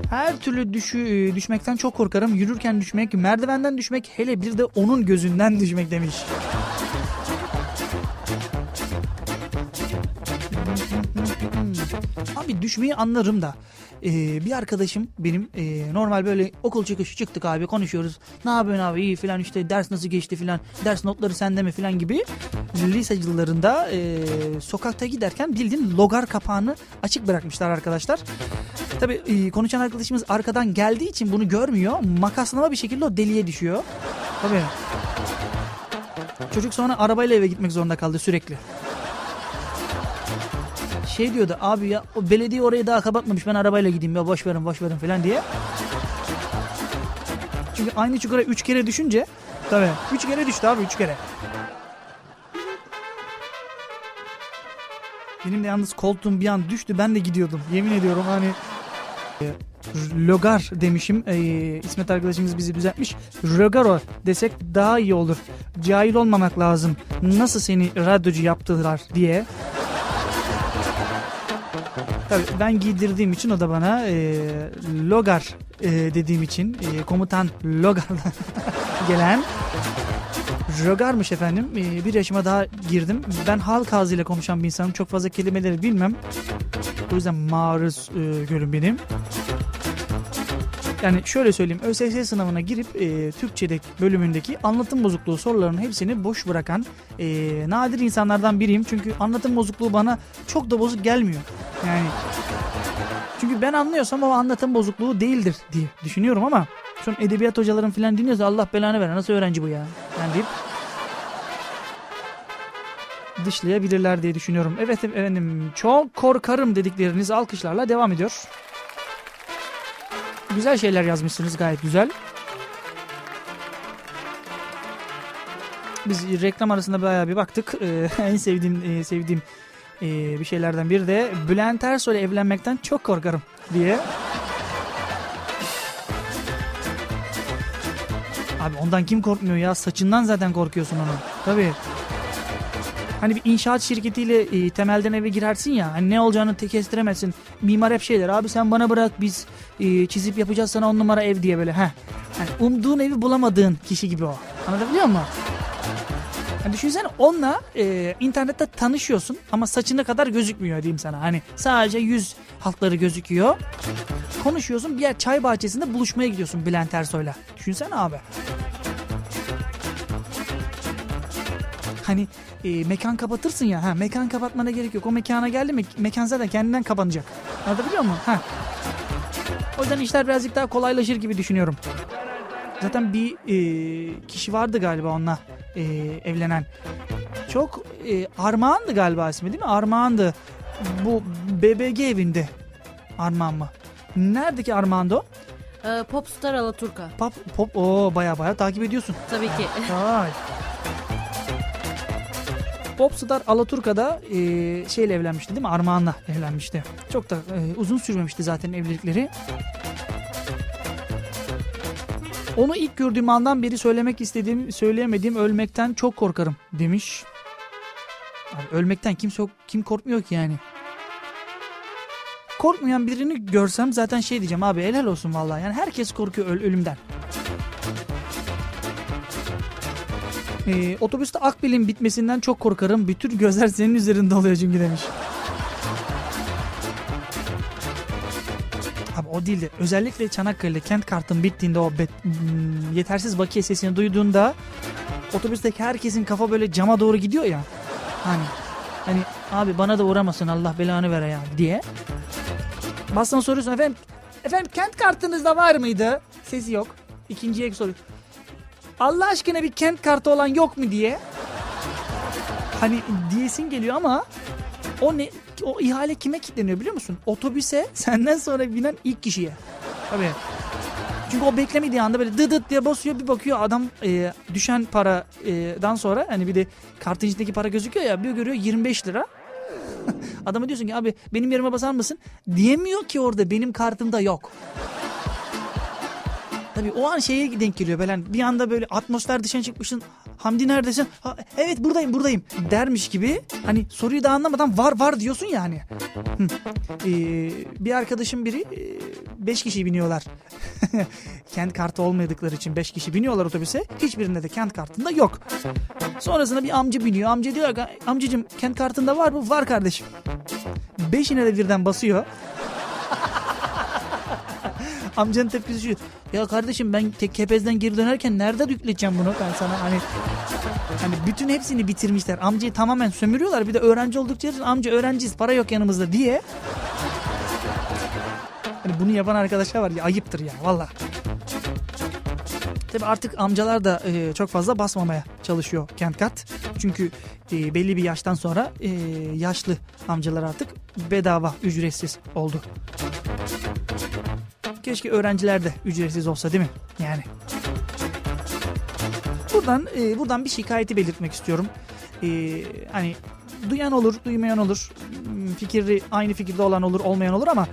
Her türlü düşü, düşmekten çok korkarım. Yürürken düşmek, merdivenden düşmek, hele bir de onun gözünden düşmek demiş. Abi düşmeyi anlarım da. Ee, bir arkadaşım benim e, normal böyle okul çıkışı çıktık abi konuşuyoruz. Ne yapıyorsun abi iyi filan işte ders nasıl geçti filan ders notları sende mi filan gibi. Lise yıllarında e, sokakta giderken bildiğin logar kapağını açık bırakmışlar arkadaşlar. Tabii e, konuşan arkadaşımız arkadan geldiği için bunu görmüyor. Makaslama bir şekilde o deliğe düşüyor. Tabii. Çocuk sonra arabayla eve gitmek zorunda kaldı sürekli. Şey diyordu abi ya o belediye orayı daha kapatmamış ben arabayla gideyim ya boş verin boş verin falan diye. Çünkü aynı çukura 3 kere düşünce tabii 3 kere düştü abi 3 kere. Benim de yalnız koltuğum bir an düştü ben de gidiyordum. Yemin ediyorum hani e, Logar demişim. E, İsmet arkadaşımız bizi düzeltmiş. Rogaro desek daha iyi olur. Cahil olmamak lazım. Nasıl seni radyocu yaptılar diye. Tabii ben giydirdiğim için o da bana e, Logar e, dediğim için e, komutan Logar'dan *laughs* gelen Rogar'mış efendim. E, bir yaşıma daha girdim. Ben halk ağzıyla konuşan bir insanım. Çok fazla kelimeleri bilmem. O yüzden maruz e, görün benim. Yani şöyle söyleyeyim ÖSS sınavına girip e, Türkçe'de bölümündeki anlatım bozukluğu sorularının hepsini boş bırakan e, nadir insanlardan biriyim. Çünkü anlatım bozukluğu bana çok da bozuk gelmiyor. Yani çünkü ben anlıyorsam o anlatım bozukluğu değildir diye düşünüyorum ama şu an edebiyat hocaların falan dinliyorsa Allah belanı ver nasıl öğrenci bu ya yani deyip dışlayabilirler diye düşünüyorum. Evet efendim çok korkarım dedikleriniz alkışlarla devam ediyor. Güzel şeyler yazmışsınız gayet güzel. Biz reklam arasında bayağı bir baktık. Ee, *laughs* en sevdiğim e, sevdiğim e, bir şeylerden biri de Bülent Ersoy'la evlenmekten çok korkarım diye. Abi ondan kim korkmuyor ya? Saçından zaten korkuyorsun onun. Tabii. Hani bir inşaat şirketiyle e, temelden eve girersin ya. Hani ne olacağını tek kestiremezsin. Mimar hep şeyler. Abi sen bana bırak biz e, çizip yapacağız sana on numara ev diye böyle. Heh. Hani umduğun evi bulamadığın kişi gibi o. Anlatabiliyor muyum? Yani düşünsene onunla e, internette tanışıyorsun ama saçına kadar gözükmüyor diyeyim sana. Hani sadece yüz hatları gözüküyor. Konuşuyorsun bir yer çay bahçesinde buluşmaya gidiyorsun Bülent Ersoy'la. Düşünsene abi. Hani e, mekan kapatırsın ya. Ha, mekan kapatmana gerek yok. O mekana geldi mi mekan zaten kendinden kapanacak. Anlatabiliyor muyum? Ha. O yüzden işler birazcık daha kolaylaşır gibi düşünüyorum. Zaten bir e, kişi vardı galiba onunla e, evlenen. Çok e, Armağan'dı galiba ismi değil mi? Armağan'dı. Bu BBG evinde. Armağan mı? Neredeki Armağan'dı o? Ee, Popstar Alaturka. Pop, pop, o baya baya takip ediyorsun. Tabii ki. Vay. Popstar Alaturka'da e, şeyle evlenmişti değil mi? Armağan'la evlenmişti. Çok da e, uzun sürmemişti zaten evlilikleri. Onu ilk gördüğüm andan beri söylemek istediğim, söyleyemediğim ölmekten çok korkarım demiş. Abi ölmekten kimse kim korkmuyor ki yani. Korkmayan birini görsem zaten şey diyeceğim abi helal olsun vallahi. Yani herkes korkuyor öl- ölümden. Ee, otobüste akbilin bitmesinden çok korkarım. Bütün gözler senin üzerinde oluyor çünkü demiş. Abi o değil de özellikle Çanakkale'de kent kartın bittiğinde o bet- hmm, yetersiz bakiye sesini duyduğunda otobüsteki herkesin kafa böyle cama doğru gidiyor ya. Hani hani abi bana da uğramasın Allah belanı vere ya diye. Bastan soruyorsun efendim efendim kent kartınızda var mıydı? Sesi yok. İkinciye soruyor. Allah aşkına bir kent kartı olan yok mu diye. Hani diyesin geliyor ama o ne o ihale kime kilitleniyor biliyor musun? Otobüse senden sonra binen ilk kişiye. Tabii. Çünkü o beklemediği anda böyle dıdıt diye basıyor bir bakıyor adam e, düşen paradan sonra hani bir de kartın içindeki para gözüküyor ya bir görüyor 25 lira. *laughs* Adama diyorsun ki abi benim yerime basar mısın? Diyemiyor ki orada benim kartımda yok. Tabii o an şeye denk geliyor böyle bir anda böyle atmosfer dışına çıkmışsın. Hamdi neredesin? Ha, evet buradayım buradayım dermiş gibi. Hani soruyu da anlamadan var var diyorsun yani. Hı. Ee, bir arkadaşım biri 5 kişi biniyorlar. *laughs* kent kartı olmadıkları için 5 kişi biniyorlar otobüse. Hiçbirinde de kent kartında yok. Sonrasında bir amca biniyor. Amca diyor amcacım kent kartında var mı? Var kardeşim. Beşine de birden basıyor. Amcanın tepkisi şu. Ya kardeşim ben tek kepezden geri dönerken nerede yükleteceğim bunu ben sana hani hani bütün hepsini bitirmişler. Amcayı tamamen sömürüyorlar. Bir de öğrenci oldukça amca öğrenciyiz para yok yanımızda diye. Hani bunu yapan arkadaşlar var ya ayıptır ya valla. Tabi artık amcalar da e, çok fazla basmamaya çalışıyor kent kart. Çünkü e, belli bir yaştan sonra e, yaşlı amcalar artık bedava ücretsiz oldu. Keşke öğrenciler de ücretsiz olsa değil mi? Yani. Buradan e, buradan bir şikayeti belirtmek istiyorum. E, hani duyan olur, duymayan olur. Fikri aynı fikirde olan olur, olmayan olur ama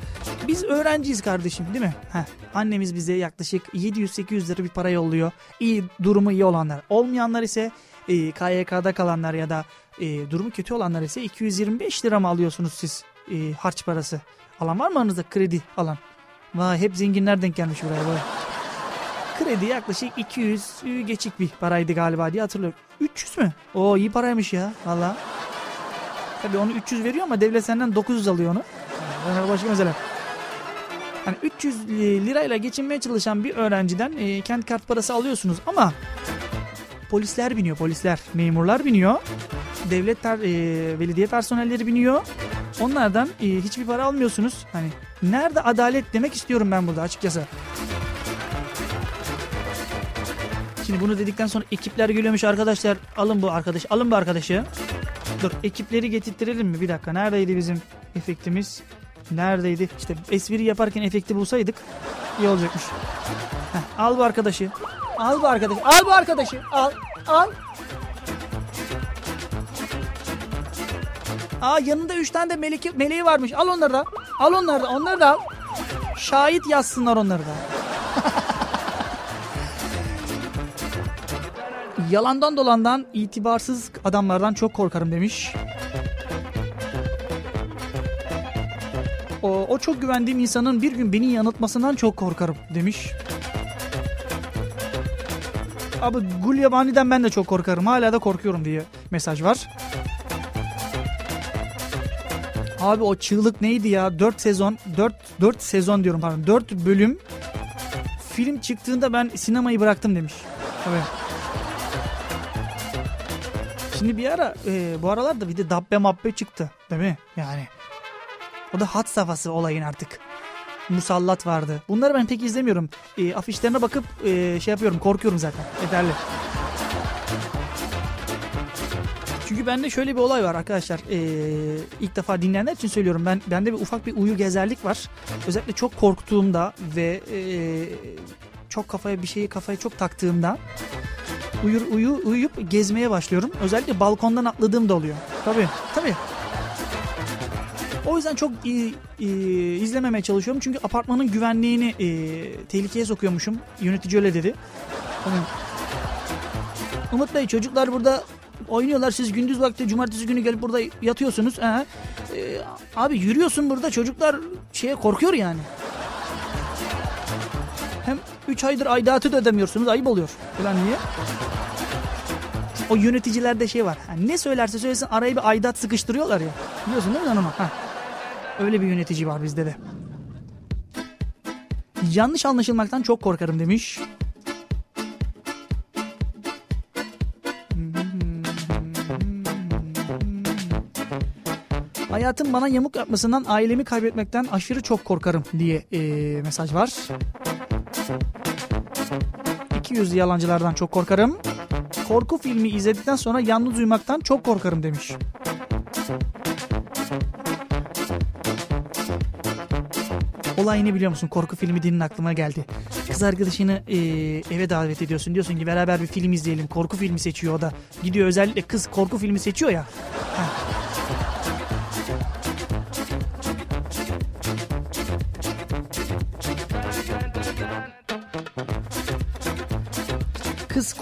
biz öğrenciyiz kardeşim değil mi? Heh, annemiz bize yaklaşık 700-800 lira bir para yolluyor. İyi durumu iyi olanlar. Olmayanlar ise e, KYK'da kalanlar ya da e, durumu kötü olanlar ise 225 lira mı alıyorsunuz siz e, harç parası? Alan var mı aranızda kredi alan? Vay hep zenginler denk gelmiş buraya böyle. Kredi yaklaşık 200 geçik bir paraydı galiba diye hatırlıyorum. 300 mü? Oo iyi paraymış ya valla. Tabii onu 300 veriyor ama devlet senden 900 alıyor onu. Yani başka mesele. Hani 300 lirayla geçinmeye çalışan bir öğrenciden e, kent kart parası alıyorsunuz ama polisler biniyor polisler memurlar biniyor devlet ter, e, belediye personelleri biniyor onlardan e, hiçbir para almıyorsunuz hani nerede adalet demek istiyorum ben burada açıkçası Şimdi bunu dedikten sonra ekipler geliyormuş arkadaşlar alın bu arkadaş alın bu arkadaşı. Dur ekipleri getirtirelim mi bir dakika neredeydi bizim efektimiz? Neredeydi? İşte espri yaparken efekti bulsaydık iyi olacakmış. Heh, al bu arkadaşı. Al bu arkadaşı. Al bu arkadaşı. Al. Al. Aa yanında üç tane de meleki, meleği varmış. Al onları da. Al onları da. Onları da al. Şahit yazsınlar onları da. *laughs* Yalandan dolandan itibarsız adamlardan çok korkarım demiş. O, o çok güvendiğim insanın bir gün beni yanıltmasından çok korkarım demiş. Abi Gulyabani'den ben de çok korkarım. Hala da korkuyorum diye mesaj var. Abi o çığlık neydi ya? 4 sezon, 4 4 sezon diyorum pardon. 4 bölüm film çıktığında ben sinemayı bıraktım demiş. Tabii. Şimdi bir ara e, bu aralarda bir de dabbe mabbe çıktı değil mi? Yani o da hat safhası olayın artık. Musallat vardı. Bunları ben pek izlemiyorum. E, afişlerine bakıp e, şey yapıyorum korkuyorum zaten. Yeterli. Çünkü bende şöyle bir olay var arkadaşlar. Ee, ilk defa dinleyenler için söylüyorum. Ben bende bir ufak bir uyu gezerlik var. Özellikle çok korktuğumda ve e, çok kafaya bir şeyi kafaya çok taktığımda uyur uyu uyuyup gezmeye başlıyorum. Özellikle balkondan atladığım da oluyor. Tabii tabii. O yüzden çok iyi, iyi izlememeye çalışıyorum. Çünkü apartmanın güvenliğini e, tehlikeye sokuyormuşum. Yönetici öyle dedi. Umut Bey çocuklar burada oynuyorlar. Siz gündüz vakti cumartesi günü gelip burada yatıyorsunuz. Ee, abi yürüyorsun burada çocuklar şeye korkuyor yani. Hem 3 aydır aidatı da ödemiyorsunuz. Ayıp oluyor. Ulan niye? O yöneticilerde şey var. Yani ne söylerse söylesin araya bir aidat sıkıştırıyorlar ya. Biliyorsun değil mi onu? Heh. Öyle bir yönetici var bizde de. Yanlış anlaşılmaktan çok korkarım demiş. Hayatım bana yamuk yapmasından ailemi kaybetmekten aşırı çok korkarım diye e, mesaj var. 200 yalancılardan çok korkarım. Korku filmi izledikten sonra yalnız uyumaktan çok korkarım demiş. Olay ne biliyor musun? Korku filmi dinin aklıma geldi. Kız arkadaşını e, eve davet ediyorsun. Diyorsun ki beraber bir film izleyelim. Korku filmi seçiyor o da. Gidiyor özellikle kız korku filmi seçiyor ya. Heh.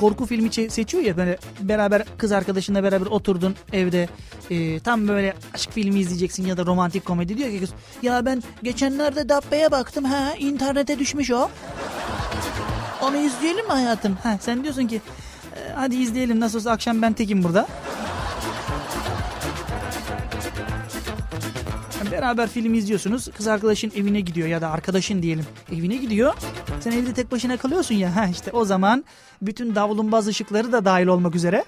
Korku filmi seçiyor ya böyle beraber kız arkadaşınla beraber oturdun evde e, tam böyle aşk filmi izleyeceksin ya da romantik komedi diyor ki kız ya ben geçenlerde Dabbe'ye baktım ha internete düşmüş o. Onu izleyelim mi hayatım? Ha, sen diyorsun ki e, hadi izleyelim nasıl olsa akşam ben tekim burada. Beraber film izliyorsunuz. Kız arkadaşın evine gidiyor ya da arkadaşın diyelim evine gidiyor. Sen evde tek başına kalıyorsun ya. Ha işte o zaman bütün davlumbaz ışıkları da dahil olmak üzere.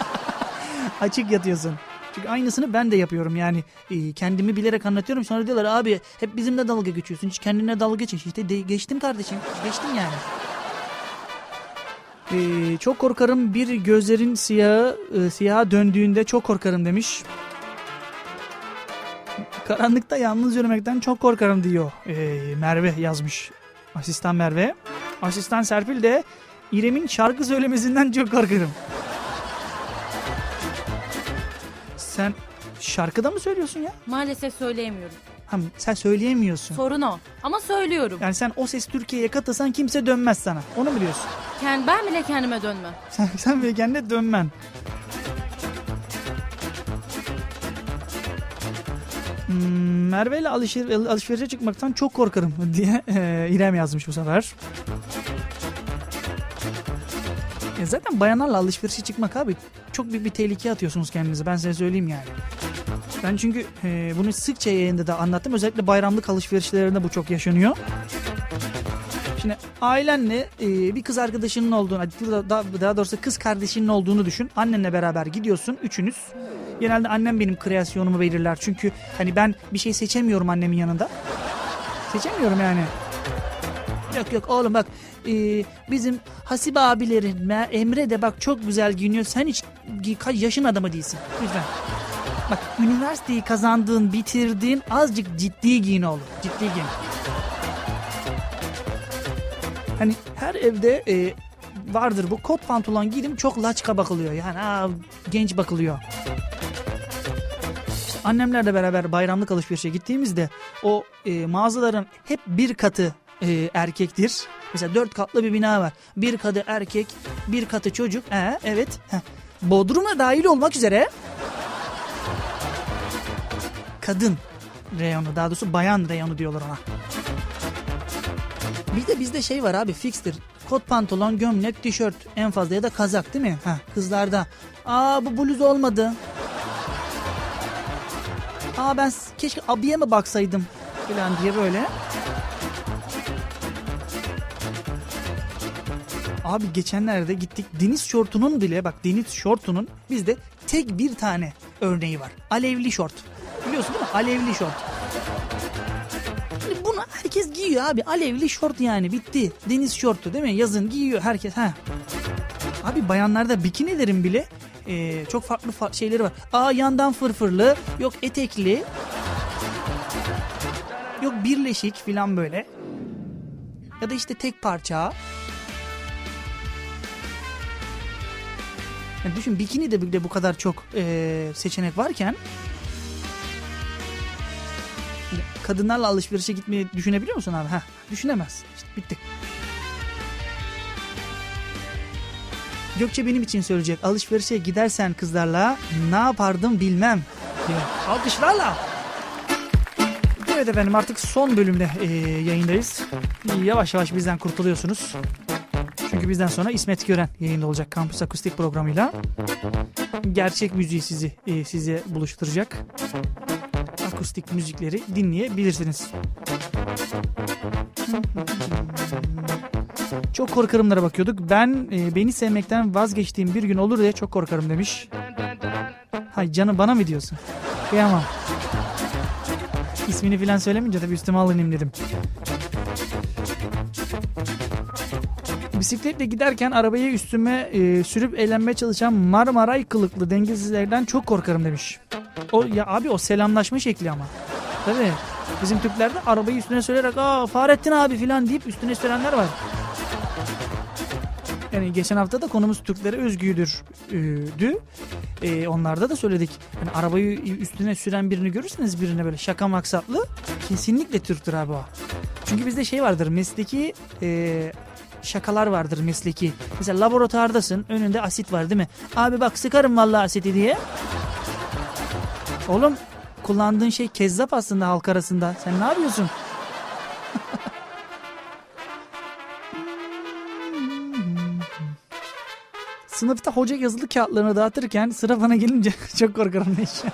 *laughs* Açık yatıyorsun. Çünkü aynısını ben de yapıyorum yani e, kendimi bilerek anlatıyorum sonra diyorlar abi hep bizimle dalga geçiyorsun hiç kendine dalga geçin işte de, geçtim kardeşim geçtim yani. Ee, çok korkarım bir gözlerin siyahı e, siyaha döndüğünde çok korkarım demiş. Karanlıkta yalnız yürümekten çok korkarım diyor ee, Merve yazmış. Asistan Merve. Asistan Serpil de İrem'in şarkı söylemesinden çok korkarım. Sen şarkıda mı söylüyorsun ya? Maalesef söyleyemiyorum. Ha, sen söyleyemiyorsun. Sorun o. Ama söylüyorum. Yani sen o ses Türkiye'ye katılsan kimse dönmez sana. Onu biliyorsun. Kend, ben bile kendime dönmem. Sen, sen bile kendine dönmen. Merve ile alışver alışverişe çıkmaktan çok korkarım *laughs* diye e, İrem yazmış bu sefer. E zaten bayanlarla alışverişe çıkmak abi çok büyük bir tehlikeye atıyorsunuz kendinizi ben size söyleyeyim yani. Ben çünkü e, bunu sıkça yayında da anlattım. Özellikle bayramlık alışverişlerinde bu çok yaşanıyor. Şimdi ailenle e, bir kız arkadaşının olduğunu, daha, daha doğrusu kız kardeşinin olduğunu düşün. Annenle beraber gidiyorsun üçünüz. Genelde annem benim kreasyonumu belirler. Çünkü hani ben bir şey seçemiyorum annemin yanında. Seçemiyorum yani. Yok yok oğlum bak e, bizim Hasibe abilerin Emre de bak çok güzel giyiniyor. Sen hiç kaç yaşın adamı değilsin. Lütfen. Bak üniversiteyi kazandığın, bitirdiğin azıcık ciddi giyin oğlum. Ciddi giyin. Hani her evde e, vardır bu kot pantolon giydim çok laçka bakılıyor. Yani aa, genç bakılıyor. İşte annemlerle beraber bayramlık alışverişe gittiğimizde o e, mağazaların hep bir katı e, erkektir. Mesela dört katlı bir bina var. Bir katı erkek, bir katı çocuk. Ee, evet. Heh. Bodrum'a dahil olmak üzere kadın reyonu daha doğrusu bayan reyonu diyorlar ona. Bir de bizde şey var abi fikstir. Kot pantolon, gömlek, tişört en fazla ya da kazak değil mi? Ha, kızlarda. Aa bu bluz olmadı. Aa ben keşke abiye mi baksaydım falan diye böyle. Abi geçenlerde gittik deniz şortunun bile bak deniz şortunun bizde tek bir tane örneği var. Alevli şort. Biliyorsun değil mi? Alevli şort. Herkes giyiyor abi. Alevli şort yani bitti. Deniz şortu değil mi? Yazın giyiyor herkes. Ha. Abi bayanlarda bikinilerin bile e, çok farklı fa- şeyleri var. Aa yandan fırfırlı, yok etekli, yok birleşik filan böyle. Ya da işte tek parça. Yani düşün bikini de bu kadar çok e, seçenek varken kadınlarla alışverişe gitmeyi düşünebiliyor musun abi? Heh, düşünemez. İşte bitti. Gökçe benim için söyleyecek. Alışverişe gidersen kızlarla ne yapardım bilmem. Diyor. Alkışlarla. Evet efendim artık son bölümde e, yayındayız. Yavaş yavaş bizden kurtuluyorsunuz. Çünkü bizden sonra İsmet Gören yayında olacak Kampüs Akustik programıyla. Gerçek müziği sizi e, size buluşturacak. Akustik müzikleri dinleyebilirsiniz. Çok korkarımlara bakıyorduk. Ben e, beni sevmekten vazgeçtiğim bir gün olur diye çok korkarım demiş. Hay canım bana mı diyorsun? Kıyamam. İsmini filan söylemeyince tabii üstüme alınayım dedim. Bisikletle giderken arabayı üstüme e, sürüp eğlenmeye çalışan Marmaray kılıklı dengesizlerden çok korkarım demiş. O ya abi o selamlaşma şekli ama. Tabii. Bizim Türklerde arabayı üstüne söyleyerek aa Fahrettin abi filan deyip üstüne söylenenler var. Yani geçen hafta da konumuz Türklere özgüdür e, dü. E, onlarda da söyledik. Yani arabayı üstüne süren birini görürseniz birine böyle şaka maksatlı kesinlikle Türktür abi o. Çünkü bizde şey vardır mesleki e, şakalar vardır mesleki. Mesela laboratuvardasın önünde asit var değil mi? Abi bak sıkarım vallahi asiti diye. Oğlum kullandığın şey kezzap aslında halk arasında. Sen ne yapıyorsun? *laughs* Sınıfta hoca yazılı kağıtlarını dağıtırken sıra bana gelince *laughs* çok korkarım ne iş. *laughs*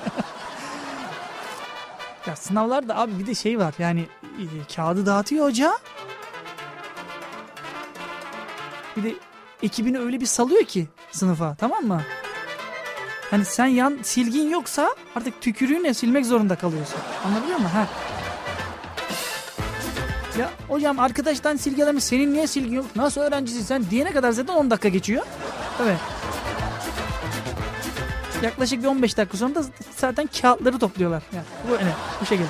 ya sınavlarda abi bir de şey var yani e, kağıdı dağıtıyor hoca. Bir de ekibini öyle bir salıyor ki sınıfa tamam mı? Hani sen yan silgin yoksa artık tükürüğünle silmek zorunda kalıyorsun. Anladın mı? Ha. Ya hocam arkadaştan silgi senin niye silgin yok? Nasıl öğrencisin sen diyene kadar zaten 10 dakika geçiyor. Evet. Yaklaşık bir 15 dakika sonra da zaten kağıtları topluyorlar. Yani bu öyle, bu şekilde.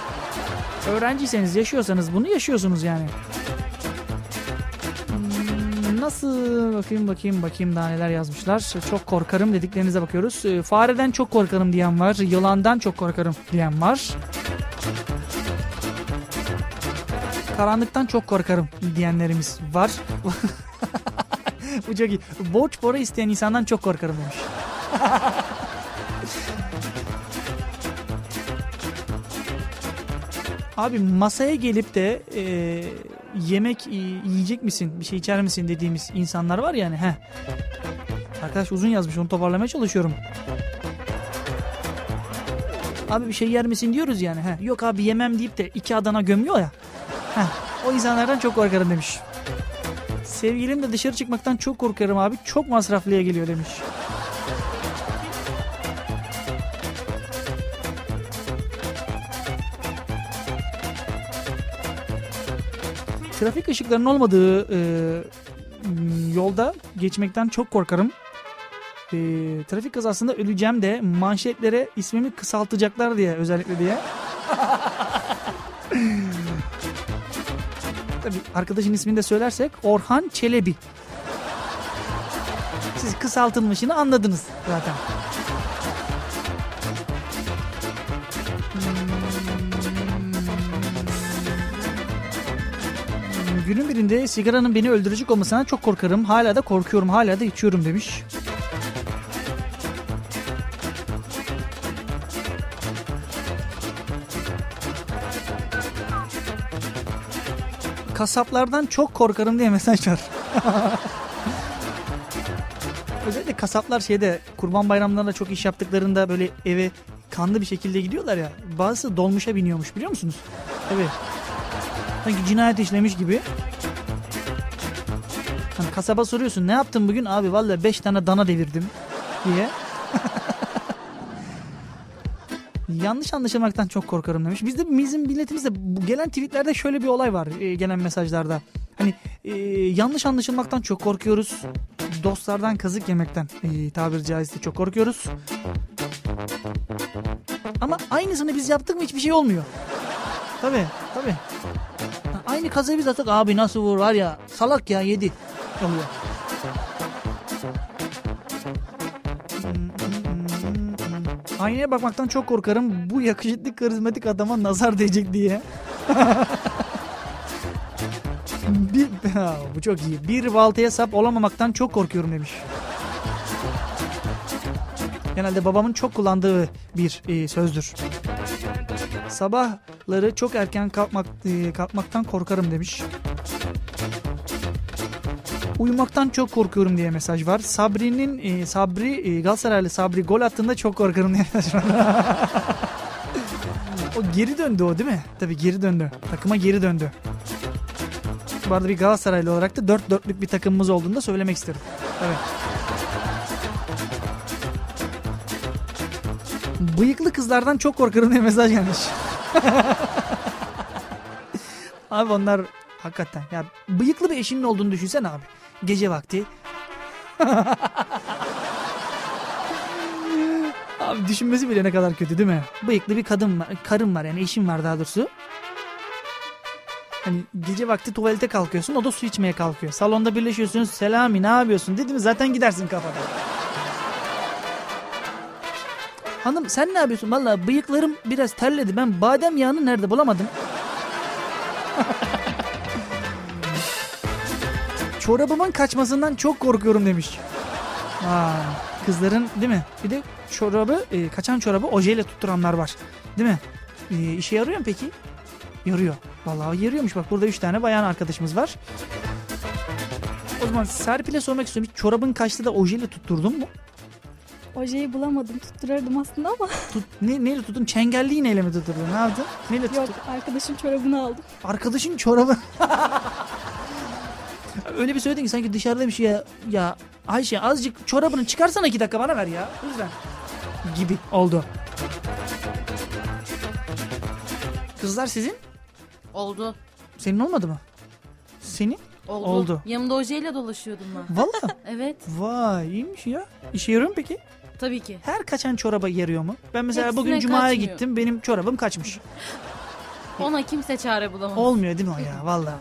Öğrenciyseniz yaşıyorsanız bunu yaşıyorsunuz yani. Nasıl bakayım bakayım bakayım daha neler yazmışlar. Çok korkarım dediklerinize bakıyoruz. Ee, Fareden çok korkarım diyen var. Yılandan çok korkarım diyen var. Karanlıktan çok korkarım diyenlerimiz var. *laughs* Bu çok iyi. Borç para isteyen insandan çok korkarım demiş. *laughs* Abi masaya gelip de e, yemek yiyecek misin, bir şey içer misin dediğimiz insanlar var yani. Heh. Arkadaş uzun yazmış onu toparlamaya çalışıyorum. Abi bir şey yer misin diyoruz yani. Heh. Yok abi yemem deyip de iki Adana gömüyor ya. Heh. O insanlardan çok korkarım demiş. Sevgilim de dışarı çıkmaktan çok korkarım abi. Çok masraflıya geliyor demiş. Trafik ışıklarının olmadığı e, yolda geçmekten çok korkarım. E, trafik kazasında öleceğim de manşetlere ismimi kısaltacaklar diye özellikle diye. *laughs* Tabii arkadaşın ismini de söylersek Orhan Çelebi. Siz kısaltılmışını anladınız zaten. Günün birinde sigaranın beni öldürecek olmasına çok korkarım. Hala da korkuyorum, hala da içiyorum demiş. Kasaplardan çok korkarım diye mesaj var. *laughs* Özellikle kasaplar şeyde kurban bayramlarında çok iş yaptıklarında böyle eve kanlı bir şekilde gidiyorlar ya. Bazısı dolmuşa biniyormuş biliyor musunuz? Evet. Sanki cinayet işlemiş gibi. Hani kasaba soruyorsun ne yaptın bugün? Abi vallahi 5 tane dana devirdim diye. *laughs* Yanlış anlaşılmaktan çok korkarım demiş. Bizde bizim milletimizde gelen tweetlerde şöyle bir olay var e, gelen mesajlarda. Hani e, yanlış anlaşılmaktan çok korkuyoruz. dostlardan kazık yemekten e, tabiri caizse çok korkuyoruz. Ama aynısını biz yaptık mı hiçbir şey olmuyor. Tabii tabii. Aynı kazayı biz attık abi nasıl vur var ya salak ya yedi oluyor. Aynaya bakmaktan çok korkarım. Bu yakışıklı karizmatik adama nazar değecek diye. *laughs* bir, bu çok iyi. Bir baltaya sap olamamaktan çok korkuyorum demiş. Genelde babamın çok kullandığı bir e, sözdür. Sabahları çok erken kalkmak e, kalkmaktan korkarım demiş. Uyumaktan çok korkuyorum diye mesaj var. Sabri'nin e, Sabri e, Galatasaraylı Sabri gol attığında çok korkarım diye mesaj var. *laughs* o geri döndü o değil mi? Tabii geri döndü. Takıma geri döndü. Bu arada bir Galatasaraylı olarak da dört dörtlük bir takımımız olduğunu da söylemek isterim. Evet. Bıyıklı kızlardan çok korkarım diye mesaj gelmiş. *laughs* abi onlar hakikaten ya bıyıklı bir eşinin olduğunu düşünsen abi. Gece vakti. *laughs* abi düşünmesi bile ne kadar kötü değil mi? Bıyıklı bir kadın var, karım var yani eşim var daha doğrusu. Hani gece vakti tuvalete kalkıyorsun o da su içmeye kalkıyor. Salonda birleşiyorsunuz selami ne yapıyorsun dedi mi zaten gidersin kafada. Hanım sen ne yapıyorsun? Valla bıyıklarım biraz terledi. Ben badem yağını nerede bulamadım. *laughs* Çorabımın kaçmasından çok korkuyorum demiş. Aa, kızların değil mi? Bir de çorabı, e, kaçan çorabı ojeyle tutturanlar var. Değil mi? E, işe yarıyor mu peki? Yarıyor. Vallahi yarıyormuş. Bak burada üç tane bayan arkadaşımız var. O zaman Serpil'e sormak istiyorum. Hiç çorabın kaçtı da ojeyle tutturdun mu? Ojeyi bulamadım. Tutturardım aslında ama *laughs* Tut, ne, neyle tuttun? Çengelli iğneyle mi tutturdun? Ne yaptın? Neyle tuttun? yok. Arkadaşım çorabını aldım. Arkadaşın çorabı. *laughs* Öyle bir söyledin ki sanki dışarıda bir şey ya. Ya Ayşe azıcık çorabını çıkarsana iki dakika bana ver ya. Lütfen. Gibi oldu. Kızlar sizin? Oldu. Senin olmadı mı? Senin? Oldu. Oldu. Yanımda ojeyle dolaşıyordum ben. Valla. *laughs* Evet. Vay iyiymiş ya. İşe yarıyor mu peki? Tabii ki. Her kaçan çoraba yarıyor mu? Ben mesela Hepsine bugün Cuma'ya kaçmıyor. gittim. Benim çorabım kaçmış. *laughs* Ona kimse çare bulamaz. Olmuyor değil mi o ya? Valla.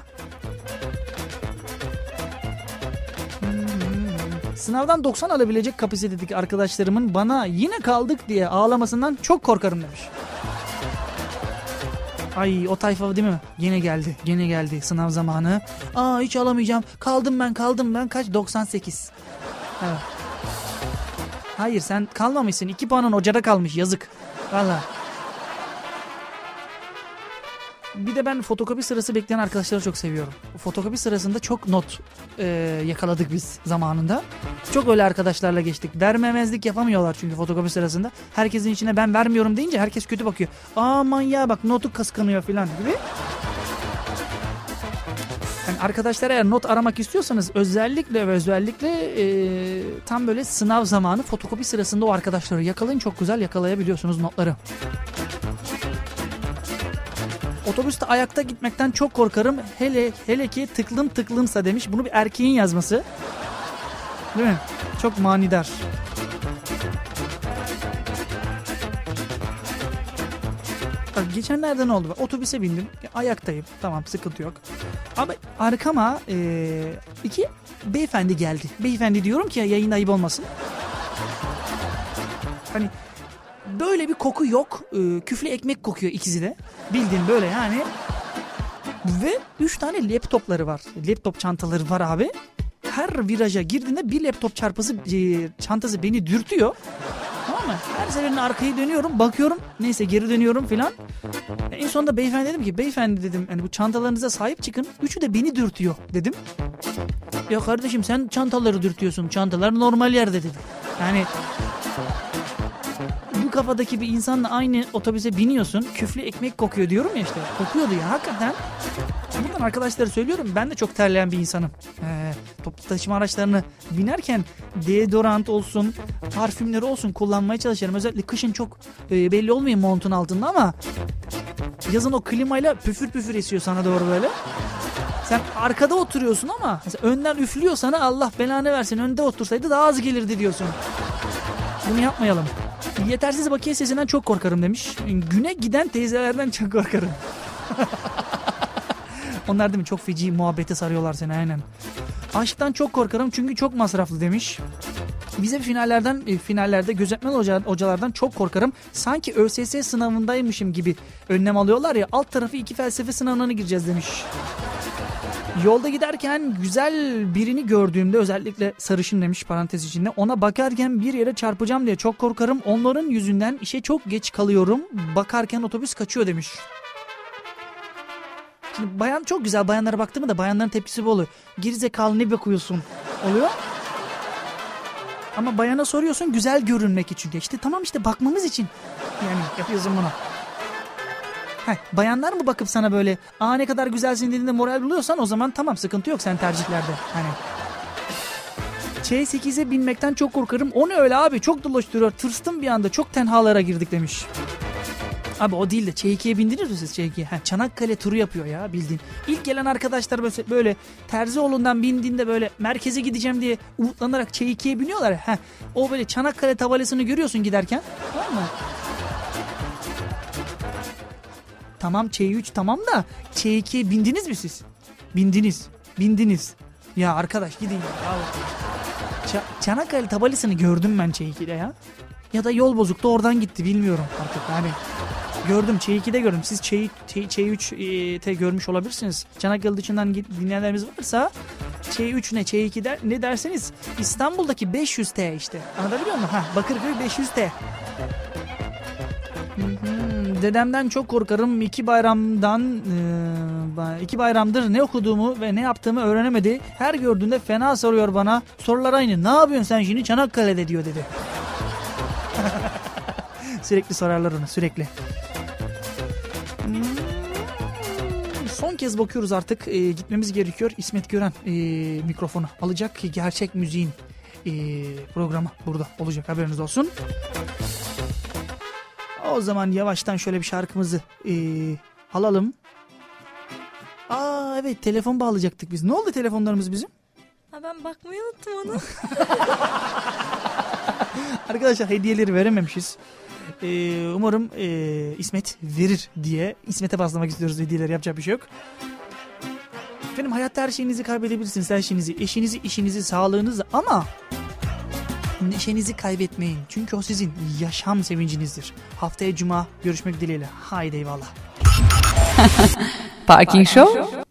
Sınavdan 90 alabilecek kapasitedeki arkadaşlarımın bana yine kaldık diye ağlamasından çok korkarım demiş. Ay o tayfa değil mi? Yine geldi. Yine geldi sınav zamanı. Aa hiç alamayacağım. Kaldım ben kaldım ben. Kaç? 98. Evet. Hayır sen kalmamışsın. 2 puanın hocada kalmış. Yazık. Valla. Bir de ben fotokopi sırası bekleyen arkadaşları çok seviyorum. Fotokopi sırasında çok not e, yakaladık biz zamanında. Çok öyle arkadaşlarla geçtik. Vermemezlik yapamıyorlar çünkü fotokopi sırasında. Herkesin içine ben vermiyorum deyince herkes kötü bakıyor. Aman ya bak notu kıskanıyor falan gibi. Yani arkadaşlar eğer not aramak istiyorsanız özellikle ve özellikle e, tam böyle sınav zamanı fotokopi sırasında o arkadaşları yakalayın. Çok güzel yakalayabiliyorsunuz notları. Otobüste ayakta gitmekten çok korkarım. Hele hele ki tıklım tıklımsa demiş. Bunu bir erkeğin yazması. Değil mi? Çok manidar. Bak geçenlerde ne oldu? Otobüse bindim. Ayaktayım. Tamam sıkıntı yok. Ama arkama eee, iki beyefendi geldi. Beyefendi diyorum ki yayında ayıp olmasın. Hani böyle bir koku yok. Ee, küflü ekmek kokuyor ikisi de. Bildiğin böyle yani. Ve 3 tane laptopları var. Laptop çantaları var abi. Her viraja girdiğinde bir laptop çarpısı e, çantası beni dürtüyor. Mı? Her seferinde arkayı dönüyorum, bakıyorum. Neyse geri dönüyorum filan. En sonunda beyefendi dedim ki beyefendi dedim hani bu çantalarınıza sahip çıkın. Üçü de beni dürtüyor dedim. Ya kardeşim sen çantaları dürtüyorsun. Çantalar normal yerde dedim. Yani kafadaki bir insanla aynı otobüse biniyorsun. Küflü ekmek kokuyor diyorum ya işte. Kokuyordu ya hakikaten. Buradan arkadaşlara söylüyorum ben de çok terleyen bir insanım. Ee, toplu taşıma araçlarını binerken deodorant olsun, parfümleri olsun kullanmaya çalışırım. Özellikle kışın çok e, belli olmuyor montun altında ama yazın o klimayla püfür püfür esiyor sana doğru böyle. Sen arkada oturuyorsun ama önden üflüyor sana Allah belanı versin önde otursaydı daha az gelirdi diyorsun. Bunu yapmayalım. Yetersiz bakiye sesinden çok korkarım demiş. Güne giden teyzelerden çok korkarım. *laughs* Onlar değil mi çok feci muhabbete sarıyorlar seni aynen. Aşktan çok korkarım çünkü çok masraflı demiş. Vize finallerden e, finallerde gözetmen hoca, hocalardan çok korkarım. Sanki ÖSS sınavındaymışım gibi önlem alıyorlar ya alt tarafı iki felsefe sınavına gireceğiz demiş. Yolda giderken güzel birini gördüğümde özellikle sarışın demiş parantez içinde ona bakarken bir yere çarpacağım diye çok korkarım. Onların yüzünden işe çok geç kalıyorum. Bakarken otobüs kaçıyor demiş. Şimdi bayan çok güzel bayanlara baktığımda da bayanların tepkisi bu oluyor. Gerizekalı ne bakıyorsun oluyor. Ama bayana soruyorsun güzel görünmek için. İşte tamam işte bakmamız için. Yani yapıyorsun bunu. Heh, bayanlar mı bakıp sana böyle aa ne kadar güzelsin dediğinde moral buluyorsan o zaman tamam sıkıntı yok sen tercihlerde. Hani Ç8'e binmekten çok korkarım. O ne öyle abi çok dolaştırıyor. Tırstım bir anda çok tenhalara girdik demiş. Abi o değil de Ç2'ye bindiniz mi siz Ç2'ye? Ha, Çanakkale turu yapıyor ya bildiğin. İlk gelen arkadaşlar böyle, böyle Terzioğlu'ndan bindiğinde böyle merkeze gideceğim diye umutlanarak Ç2'ye biniyorlar. Ha, o böyle Çanakkale tabelasını görüyorsun giderken. Tamam mı? Tamam Ç3 tamam da Ç2'ye bindiniz mi siz? Bindiniz. Bindiniz. Ya arkadaş gidin ya. Ç- Çanakkale tabelasını gördüm ben Ç2'de ya. Ya da yol bozuktu oradan gitti bilmiyorum artık yani. Gördüm Ç2'de gördüm. Siz Ç, Ç, Ç3'te görmüş olabilirsiniz. Çanakkale dışından dinleyenlerimiz varsa Ç3 ne Ç2 der, ne derseniz İstanbul'daki 500T işte. Anlatabiliyor muyum? Ha, Bakırköy 500T. Dedemden çok korkarım. İki bayramdan e, iki bayramdır ne okuduğumu ve ne yaptığımı öğrenemedi. Her gördüğünde fena soruyor bana. Sorular aynı. Ne yapıyorsun sen şimdi Çanakkale'de diyor dedi. *laughs* sürekli sorarlar onu sürekli. Hmm. Son kez bakıyoruz artık e, gitmemiz gerekiyor. İsmet Gören e, mikrofonu alacak ki gerçek müziğin e, programı burada olacak haberiniz olsun. O zaman yavaştan şöyle bir şarkımızı e, alalım. Aa evet telefon bağlayacaktık biz. Ne oldu telefonlarımız bizim? Ha, ben bakmayı unuttum onu. *laughs* Arkadaşlar hediyeleri verememişiz. Ee, umarım e, İsmet verir diye İsmet'e baslamak istiyoruz hediyeleri yapacak bir şey yok. Efendim hayatta her şeyinizi kaybedebilirsiniz. Her şeyinizi, eşinizi, işinizi, sağlığınızı ama neşenizi kaybetmeyin. Çünkü o sizin yaşam sevincinizdir. Haftaya cuma görüşmek dileğiyle. Haydi eyvallah. Parking Show